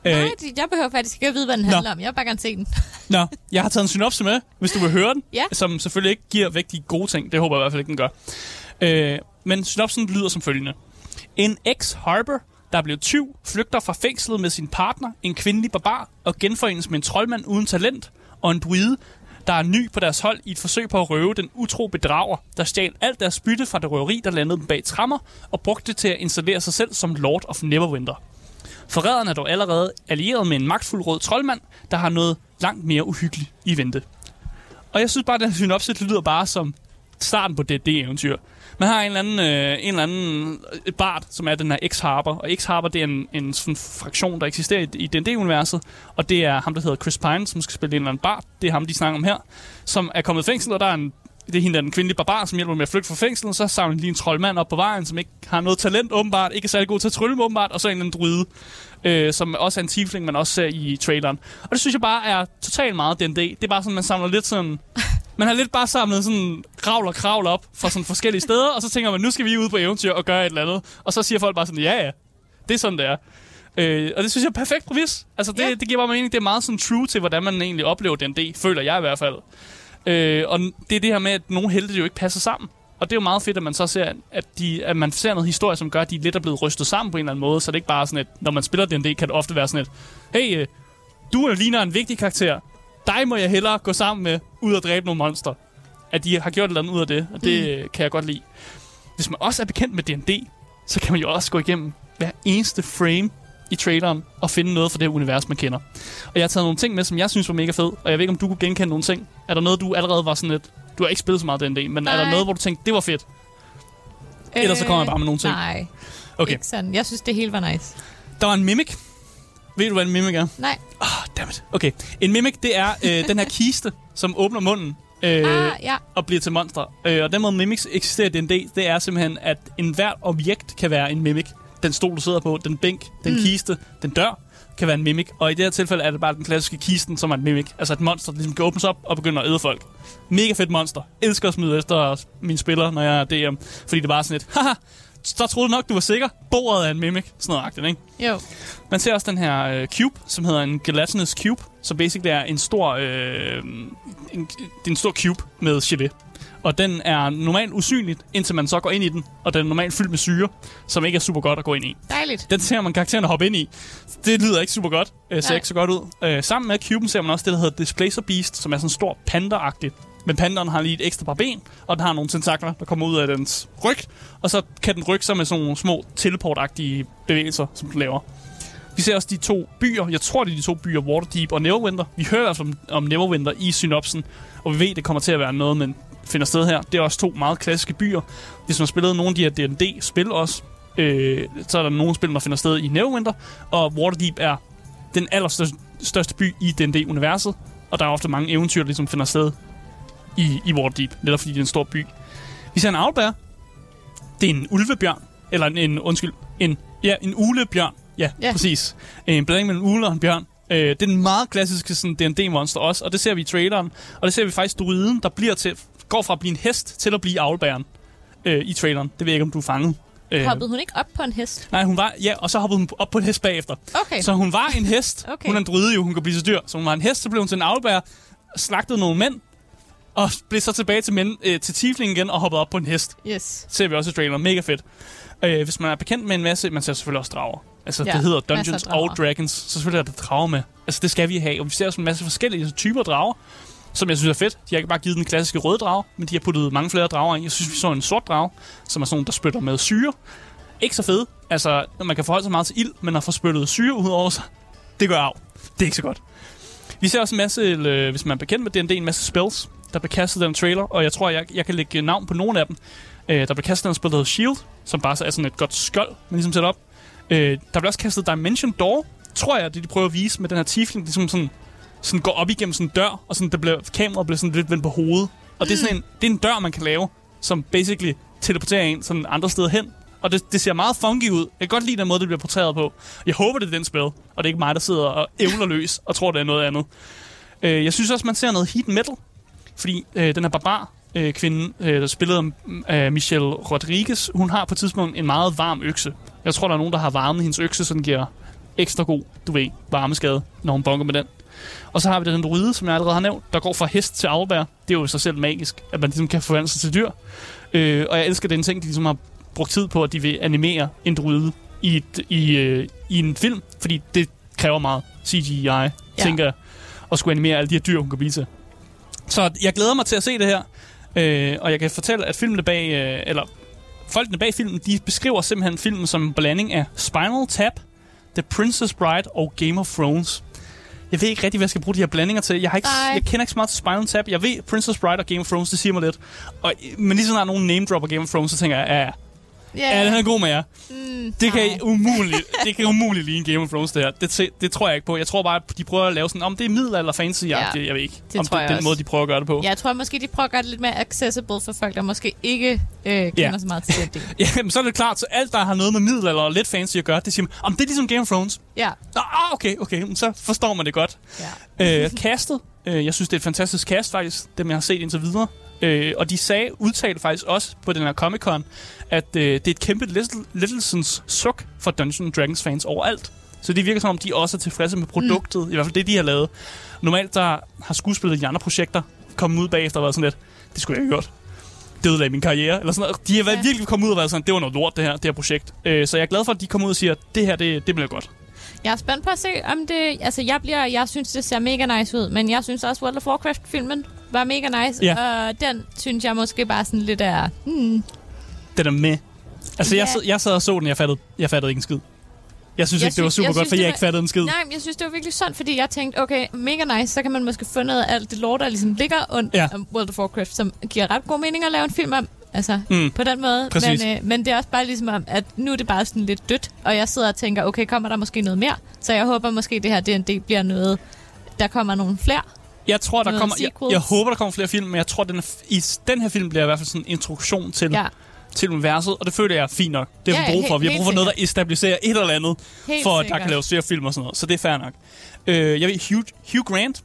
Nej, Øh, de- jeg behøver faktisk ikke at vide, hvad den Nå. handler om. Jeg vil bare gerne se den. Nå, jeg har taget en synopse med, hvis du vil høre den. Ja. Som selvfølgelig ikke giver væk de gode ting. Det håber jeg i hvert fald ikke, den gør. Øh, men synopsen lyder som følgende. En ex-harbor, der er blevet tyv, flygter fra fængslet med sin partner, en kvindelig barbar, og genforenes med en troldmand uden talent, og en druide, der er ny på deres hold i et forsøg på at røve den utro bedrager, der stjal alt deres bytte fra det røveri, der landede dem bag trammer, og brugte det til at installere sig selv som Lord of Neverwinter. Forræderen er dog allerede allieret med en magtfuld rød troldmand, der har noget langt mere uhyggeligt i vente. Og jeg synes bare, at den synopsis lyder bare som starten på det, det eventyr. Man har en eller anden, øh, en eller anden bart, bard, som er den her X-Harper. Og X-Harper, det er en, en sådan fraktion, der eksisterer i, i D&D-universet. Og det er ham, der hedder Chris Pine, som skal spille en eller anden bard. Det er ham, de snakker om her. Som er kommet i fængsel, og der er en det er hende, der er den kvindelige barbar, som hjælper med at flygte fra fængslet. Så samler de lige en troldmand op på vejen, som ikke har noget talent åbenbart, ikke er særlig god til at trylle åbenbart, og så en eller anden druide, øh, som også er en tiefling, man også ser i traileren. Og det synes jeg bare er totalt meget D&D. Det er bare sådan, man samler lidt sådan... Man har lidt bare samlet sådan kravl og kravl op fra sådan forskellige steder, og så tænker man, nu skal vi ud på eventyr og gøre et eller andet. Og så siger folk bare sådan, ja ja, det er sådan, det er. Øh, og det synes jeg er perfekt præmis. Altså, det, Ja. det giver bare mening. Det er meget sådan true til, hvordan man egentlig oplever D&D, føler jeg i hvert fald. Øh, og det er det her med, at nogle helte jo ikke passer sammen. Og det er jo meget fedt, at man så ser, at, de, at man ser noget historie, som gør, at de lidt er blevet rystet sammen på en eller anden måde. Så det er ikke bare sådan, at når man spiller D&D, kan det ofte være sådan et, hey, øh, du ligner en vigtig karakter. Dig må jeg hellere gå sammen med, ud og dræbe nogle monster. At de har gjort et eller andet ud af det, og det mm. kan jeg godt lide. Hvis man også er bekendt med D&D, så kan man jo også gå igennem hver eneste frame i traileren og finde noget fra det univers, man kender. Og jeg har taget nogle ting med, som jeg synes var mega fed, og jeg ved ikke, om du kunne genkende nogle ting. Er der noget, du allerede var sådan lidt... Du har ikke spillet så meget D&D, men er der Nej. noget, hvor du tænkte, det var fedt? Ellers så kommer jeg bare med nogle ting. Nej, Okay, ikke sådan. Jeg synes, det hele var nice. der var en mimic. Ved du, hvad en mimic er? Nej. Ah, dammit. Okay, en mimic, det er øh, den her kiste, som åbner munden. Øh, Ah, ja. og bliver til monster. Øh, og den måde mimics eksisterer i D&D, det er simpelthen, at enhver objekt kan være en mimic. Den stol, du sidder på, den bænk, den mm. kiste, den dør, kan være en mimic. Og i det her tilfælde er det bare den klassiske kisten, som er en mimic. Altså et monster, der ligesom kan åbnes op og begynde at æde folk. Mega fedt monster. Elsker at smide efter mine spillere, når jeg er DM. Fordi det er bare sådan et, haha, så troede du nok, du var sikker. Bordet er en mimic. Sådan noget agtigt, ikke? Jo. Man ser også den her øh, cube, som hedder en gelatinous cube, som basically er en stor, øh, en, det er en stor cube med gelé. Og den er normalt usynlig, indtil man så går ind i den, og den er normalt fyldt med syre, som ikke er super godt at gå ind i. Dejligt. Den ser man karakteren hoppe ind i. Det lyder ikke super godt. Øh, ser Nej. ikke så godt ud. Øh, sammen med cuben ser man også det, der hedder Displacer Beast, som er sådan en stor panda-agtigt. Men pandaen har lige et ekstra par ben, og den har nogle tentakler, der kommer ud af dens ryg. Og så kan den rykke sig med sådan nogle små teleport-agtige bevægelser, som den laver. Vi ser også de to byer. Jeg tror, det er de to byer, Waterdeep og Neverwinter. Vi hører fald om, om Neverwinter i synopsen, og vi ved, det kommer til at være noget, men finder sted her. Det er også to meget klassiske byer. Hvis man har spillet nogle af de her D&D-spil også, øh, så er der nogle spil, der finder sted i Neverwinter, og Waterdeep er den allerstørste største by i D&D-universet, og der er ofte mange eventyr, der ligesom finder sted i, i Waterdeep, netop fordi det er en stor by. Vi ser en owlbear. Det er en ulvebjørn, eller en, en undskyld, en, ja, en ulebjørn. Ja, Ja. præcis. En blanding mellem en ule og en bjørn. Øh, det er en meget klassiske sådan, D&D-monster også, og det ser vi i traileren. Og det ser vi faktisk druiden, der bliver til, går fra at blive en hest til at blive owlbæren øh, i traileren. Det ved jeg ikke, om du er fanget. Øh, Hoppede hun ikke op på en hest? Nej, hun var, ja, og så hoppede hun op på en hest bagefter. Okay. Så hun var en hest. Okay. Hun er en druide jo, hun kan blive så dyr. Så hun var en hest, så blev hun til en owlbear, slagtede nogle mænd, og blev så tilbage til, mænd, øh, til tieflingen igen og hoppede op på en hest. Yes. Ser vi også i traileren. Mega fedt. Øh, hvis man er bekendt med en masse, man ser selvfølgelig også drager. Altså, Ja, det hedder Dungeons og Dragons, så selvfølgelig er der drager med. Altså, det skal vi have. Og vi ser også en masse forskellige typer drager, som jeg synes er fedt. De har ikke bare givet den klassiske røde drage, men de har puttet mange flere drager ind. Jeg synes, vi så en sort drage, som er sådan der spytter med syre. Ikke så fed. Altså, man kan forholde sig meget til ild, men at få spyttet syre ud over sig, det gør af. Det er ikke så godt. Vi ser også en masse, øh, hvis man er bekendt med D&D, en masse spells, der bliver kastet i den trailer, og jeg tror, jeg, jeg kan lægge navn på nogle af dem. Øh, der bliver kastet en spil, der hedder Shield, som bare så er sådan et godt skjold, man ligesom sætter op. Øh, der bliver også kastet Dimension Door, tror jeg, det de prøver at vise med den her tiefling, ligesom sådan, sådan går op igennem sådan en dør, og sådan, der bliver, kameraet bliver sådan lidt vendt på hovedet. Og det er sådan en, det er en dør, man kan lave, som basically teleporterer en sådan andre steder hen. Og det, det ser meget funky ud. Jeg kan godt lide den måde, det bliver portrætteret på. Jeg håber, det er den spil, og det er ikke mig, der sidder og ævler løs og tror, det er noget andet. Øh, jeg synes også, man ser noget heat metal, fordi øh, den her barbar øh, kvinde, øh, der spillede mm, af Michelle Rodriguez, hun har på et tidspunkt en meget varm økse. Jeg tror, der er nogen, der har varmet hendes økse, så den giver ekstra god, du ved, varmeskade, når hun bonker med den. Og så har vi den druide, som jeg allerede har nævnt, der går fra hest til afbær. Det er jo i sig selv magisk, at man ligesom kan forvandle sig til dyr. Øh, og jeg elsker den ting, de ligesom har brugt tid på, at de vil animere en druide i, et, i, øh, i en film, fordi det kræver meget CGI, ja. tænker jeg, at skulle animere alle de her dyr, hun kan blive til. Så jeg glæder mig til at se det her, øh, og jeg kan fortælle, at filmene bag, øh, eller folkene bag filmen, de beskriver simpelthen filmen som en blanding af Spinal Tap, The Princess Bride og Game of Thrones. Jeg ved ikke rigtig, hvad jeg skal bruge de her blandinger til. Jeg, har ikke, Nej. jeg kender ikke så meget Spinal Tap. Jeg ved, Princess Bride og Game of Thrones, det siger mig lidt. Og, men lige så snart nogen name dropper Game of Thrones, så tænker jeg, ja, ja, ja, den er god med jer. Mm, Det kan, nej. umuligt, det kan umuligt lige en Game of Thrones, det her. Det, det tror jeg ikke på. Jeg tror bare, at de prøver at lave sådan, om det er middelalder fantasy ja, Ja, Jeg ved ikke, det om tror det jeg den også. måde, de prøver at gøre det på. Jeg tror måske, de prøver at gøre det lidt mere accessible for folk, der måske ikke øh, kender Ja. så meget til det. Ja, men så er det klart, så alt, der har noget med middelalder og lidt fancy at gøre, det siger man, om det er ligesom Game of Thrones. Ja, Nå, ah, okay, okay, så forstår man det godt. ja. Øh, castet, øh, jeg synes, det er et fantastisk cast faktisk, dem jeg har set indtil videre. Øh, og de sagde, udtalte faktisk også på den her Comic-Con, at øh, det er et kæmpe Little, Littlesons suk for Dungeons Dragons fans overalt. Så det virker som om, de også er tilfredse med produktet, mm. i hvert fald det, de har lavet. Normalt der har skuespillet i andre projekter kommet ud bagefter og været sådan lidt, det skulle jeg ikke have gjort. Det ødelagde min karriere, eller sådan noget. De har været Ja. virkelig kommet ud og været sådan, det var noget lort, det her, det her projekt. Øh, så jeg er glad for, at de kommer ud og siger, det her, det, det bliver godt. Jeg er spændt på at se, om det... Altså, jeg, bliver, jeg synes, det ser mega nice ud, men jeg synes også, World of Warcraft-filmen var mega nice, Ja. og den synes jeg måske bare sådan lidt er... Hmm, Den er med. Altså, jeg, Ja. sad, jeg sad og så den, jeg fattede, jeg fattede ikke en skid. Jeg synes Jeg ikke, det var super jeg godt, synes, for jeg var- ikke fattede en skid. Nej, men jeg synes, det var virkelig sådan, fordi jeg tænkte, okay, mega nice, så kan man måske få noget af alt det lort, der ligesom ligger under Ja. World of Warcraft, som giver ret god mening at lave en film om. Altså, Mm. mm. på den måde. Præcis. Men, øh, men det er også bare ligesom om, at nu er det bare sådan lidt dødt, og jeg sidder og tænker, okay, kommer der måske noget mere? Så jeg håber måske, det her D&D bliver noget, der kommer nogle flere. Jeg tror, der kommer... Jeg, jeg håber, der kommer flere film, men jeg tror, den er, i den her film bliver i hvert fald sådan en introduktion til, Ja, til universet, og det føler jeg er fint nok. Det har Ja, vi brug for. Vi har brug for noget, der establiserer et eller andet, helt for at der kan laves flere film og sådan noget. Så det er fair nok. Øh, jeg ved, Hugh, Hugh Grant,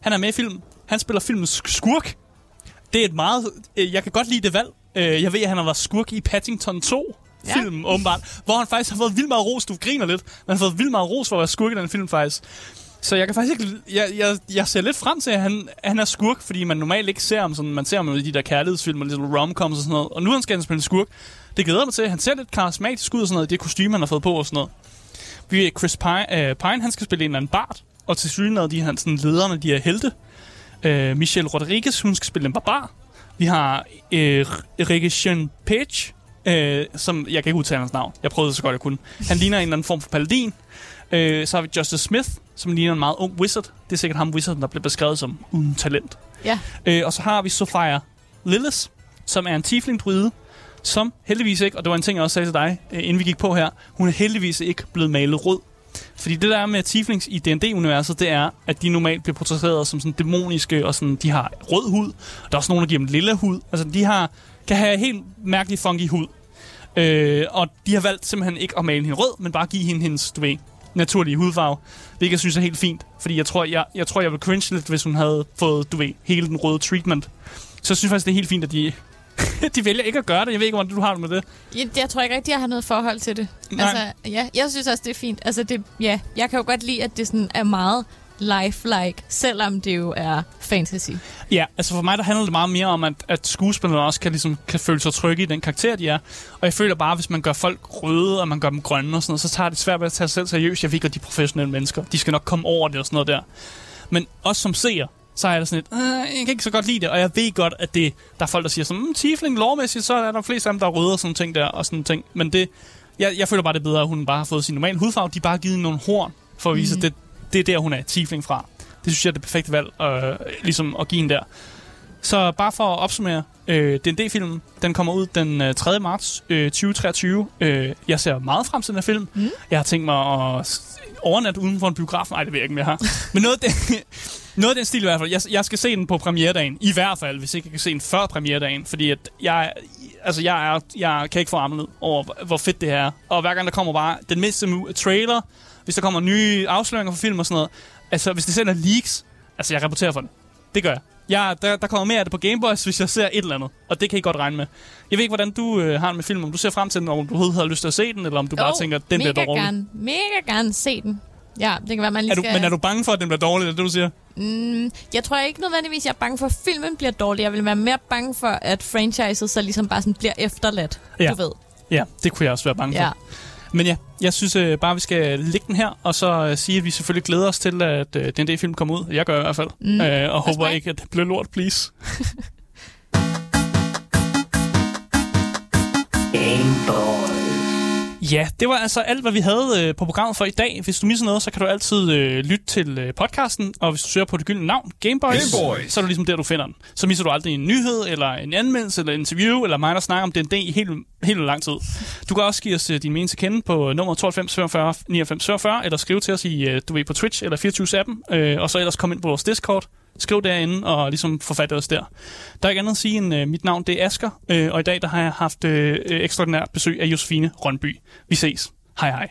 han er med i filmen. Han spiller filmens skurk. Det er et meget... Øh, jeg kan godt lide det valg. Øh, jeg ved, at han har været skurk i Paddington 2 Ja. film, åbenbart. Hvor han faktisk har fået vildt meget ros. Du griner lidt. Men han har fået vildt meget ros for at være skurk i den film, faktisk. Så jeg kan faktisk ikke... Jeg, jeg, jeg ser lidt frem til, at han, han er skurk, fordi man normalt ikke ser ham sådan... Man ser ham i de der kærlighedsfilm og lidt romcoms og sådan noget. Og nu han skal han spille skurk. Det glæder mig til. Han ser lidt karismatisk ud og sådan noget. Det kostume, han har fået på og sådan noget. Vi er Chris Pine, øh, Pine, han skal spille en eller anden bard. Og til synligheden, de er sådan lederne, de er helte. Øh, Michelle Rodriguez, hun skal spille en barbar. Vi har øh, Jean Page, øh, som jeg kan ikke udtale hans navn. Jeg prøvede så godt jeg kunne. Han ligner en eller anden form for paladin. Øh, så har vi Justice Smith, som ligner en meget ung wizard. Det er sikkert ham wizarden, der bliver beskrevet som uden talent. Ja. Øh, og så har vi Sophia Lillis, som er en tiefling druide, som heldigvis ikke, og det var en ting, jeg også sagde til dig, øh, inden vi gik på her, hun er heldigvis ikke blevet malet rød. Fordi det der er med tieflings i D&D-universet, det er, at de normalt bliver portrætteret som sådan dæmoniske, og sådan, de har rød hud. Der er også nogen, der giver dem lilla hud. Altså, de har, kan have helt mærkelig funky hud. Øh, og de har valgt simpelthen ikke at male hende rød, men bare give hende hendes, du ved, naturlige hudfarve. Hvilket jeg synes er helt fint. Fordi jeg tror, jeg, jeg tror, jeg ville cringe lidt, hvis hun havde fået, du ved, hele den røde treatment. Så jeg synes faktisk, det er helt fint, at de, de vælger ikke at gøre det. Jeg ved ikke, hvordan du har det med det. Jeg, jeg tror ikke rigtig, jeg har noget forhold til det. Nej. Altså, ja, jeg synes også, det er fint. Altså, det, ja, jeg kan jo godt lide, at det sådan er meget lifelike, selvom det jo er fantasy. Ja, altså for mig der handler det meget mere om, at, at skuespillerne også kan, ligesom, kan føle sig trygge i den karakter, de er. Og jeg føler bare, hvis man gør folk røde, og man gør dem grønne og sådan noget, så tager det svært ved at tage sig selv seriøst. Jeg ved godt, de er professionelle mennesker. De skal nok komme over det og sådan noget der. Men også som seer, så er det sådan lidt, øh, jeg kan ikke så godt lide det. Og jeg ved godt, at det, der er folk, der siger sådan, mm, tiefling lovmæssigt, så er der flest af dem, der er røde og sådan ting der, og sådan ting. Men det, jeg, jeg føler bare, det er bedre, at hun bare har fået sin normale hudfarve. De har bare givet hende nogle horn, for at vise, mm. at det, det er der, hun er tiefling fra. Det synes jeg er det perfekte valg, øh, ligesom at give hende der. Så bare for at opsummere, øh, D&D-filmen, den kommer ud den øh, 3. marts øh, 2023. Øh, jeg ser meget frem til den her film. Mm. Jeg har tænkt mig at overnatte uden for en biograf. Nej, det ved jeg ikke, om jeg har. Men noget af, den, noget af den stil i hvert fald. Jeg, jeg skal se den på premieredagen. I hvert fald, hvis ikke jeg kan se den før premieredagen. Fordi at jeg, altså jeg, er, jeg kan ikke få armen ned over, hvor- fedt det her er. Og hver gang der kommer bare den mindste trailer, hvis der kommer nye afsløringer for film og sådan noget. Altså, hvis det sender leaks, altså jeg rapporterer for det. Det gør jeg. Ja, der, der kommer mere af det på Gameboys, hvis jeg ser et eller andet. Og det kan I godt regne med. Jeg ved ikke, hvordan du øh, har det med film. Om du ser frem til den, om du overhovedet har lyst til at se den, eller om du bare Jo, tænker, den bliver dårlig. Gerne, mega gerne se den. Ja, det kan være, man lige Er du, skal... men er du bange for, at den bliver dårlig, er det du siger? Mm, jeg tror ikke nødvendigvis, jeg er bange for, at filmen bliver dårlig. Jeg vil være mere bange for, at franchiset så ligesom bare sådan bliver efterladt. Ja. Du ved. Ja, det kunne jeg også være bange for. Men ja, jeg synes øh, bare, vi skal lægge den her, og så øh, sige, at vi selvfølgelig glæder os til, at øh, den film kommer ud. Jeg gør i hvert fald. Mm. Øh, og håber ikke, at det bliver lort, please. Game Boy. Ja, det var altså alt, hvad vi havde øh, på programmet for i dag. Hvis du misser noget, så kan du altid øh, lytte til øh, podcasten, og hvis du søger på det gyldne navn, Gameboys, Gameboys. så er det ligesom der, du finder den. Så misser du aldrig en nyhed, eller en anmeldelse, eller en interview, eller mig, der snakker om D&D i helt, helt lang tid. Du kan også give os øh, din mening til kende på nummer 92 45 99 45, eller skrive til os i, øh, du ved, på Twitch eller 24-appen, øh, og så ellers kom ind på vores Discord. Skriv derinde og ligesom forfatte os der. Der er ikke andet at sige end, øh, mit navn det er Asker, øh, og i dag der har jeg haft øh, øh, ekstraordinært besøg af Josefine Rønby. Vi ses. Hej hej.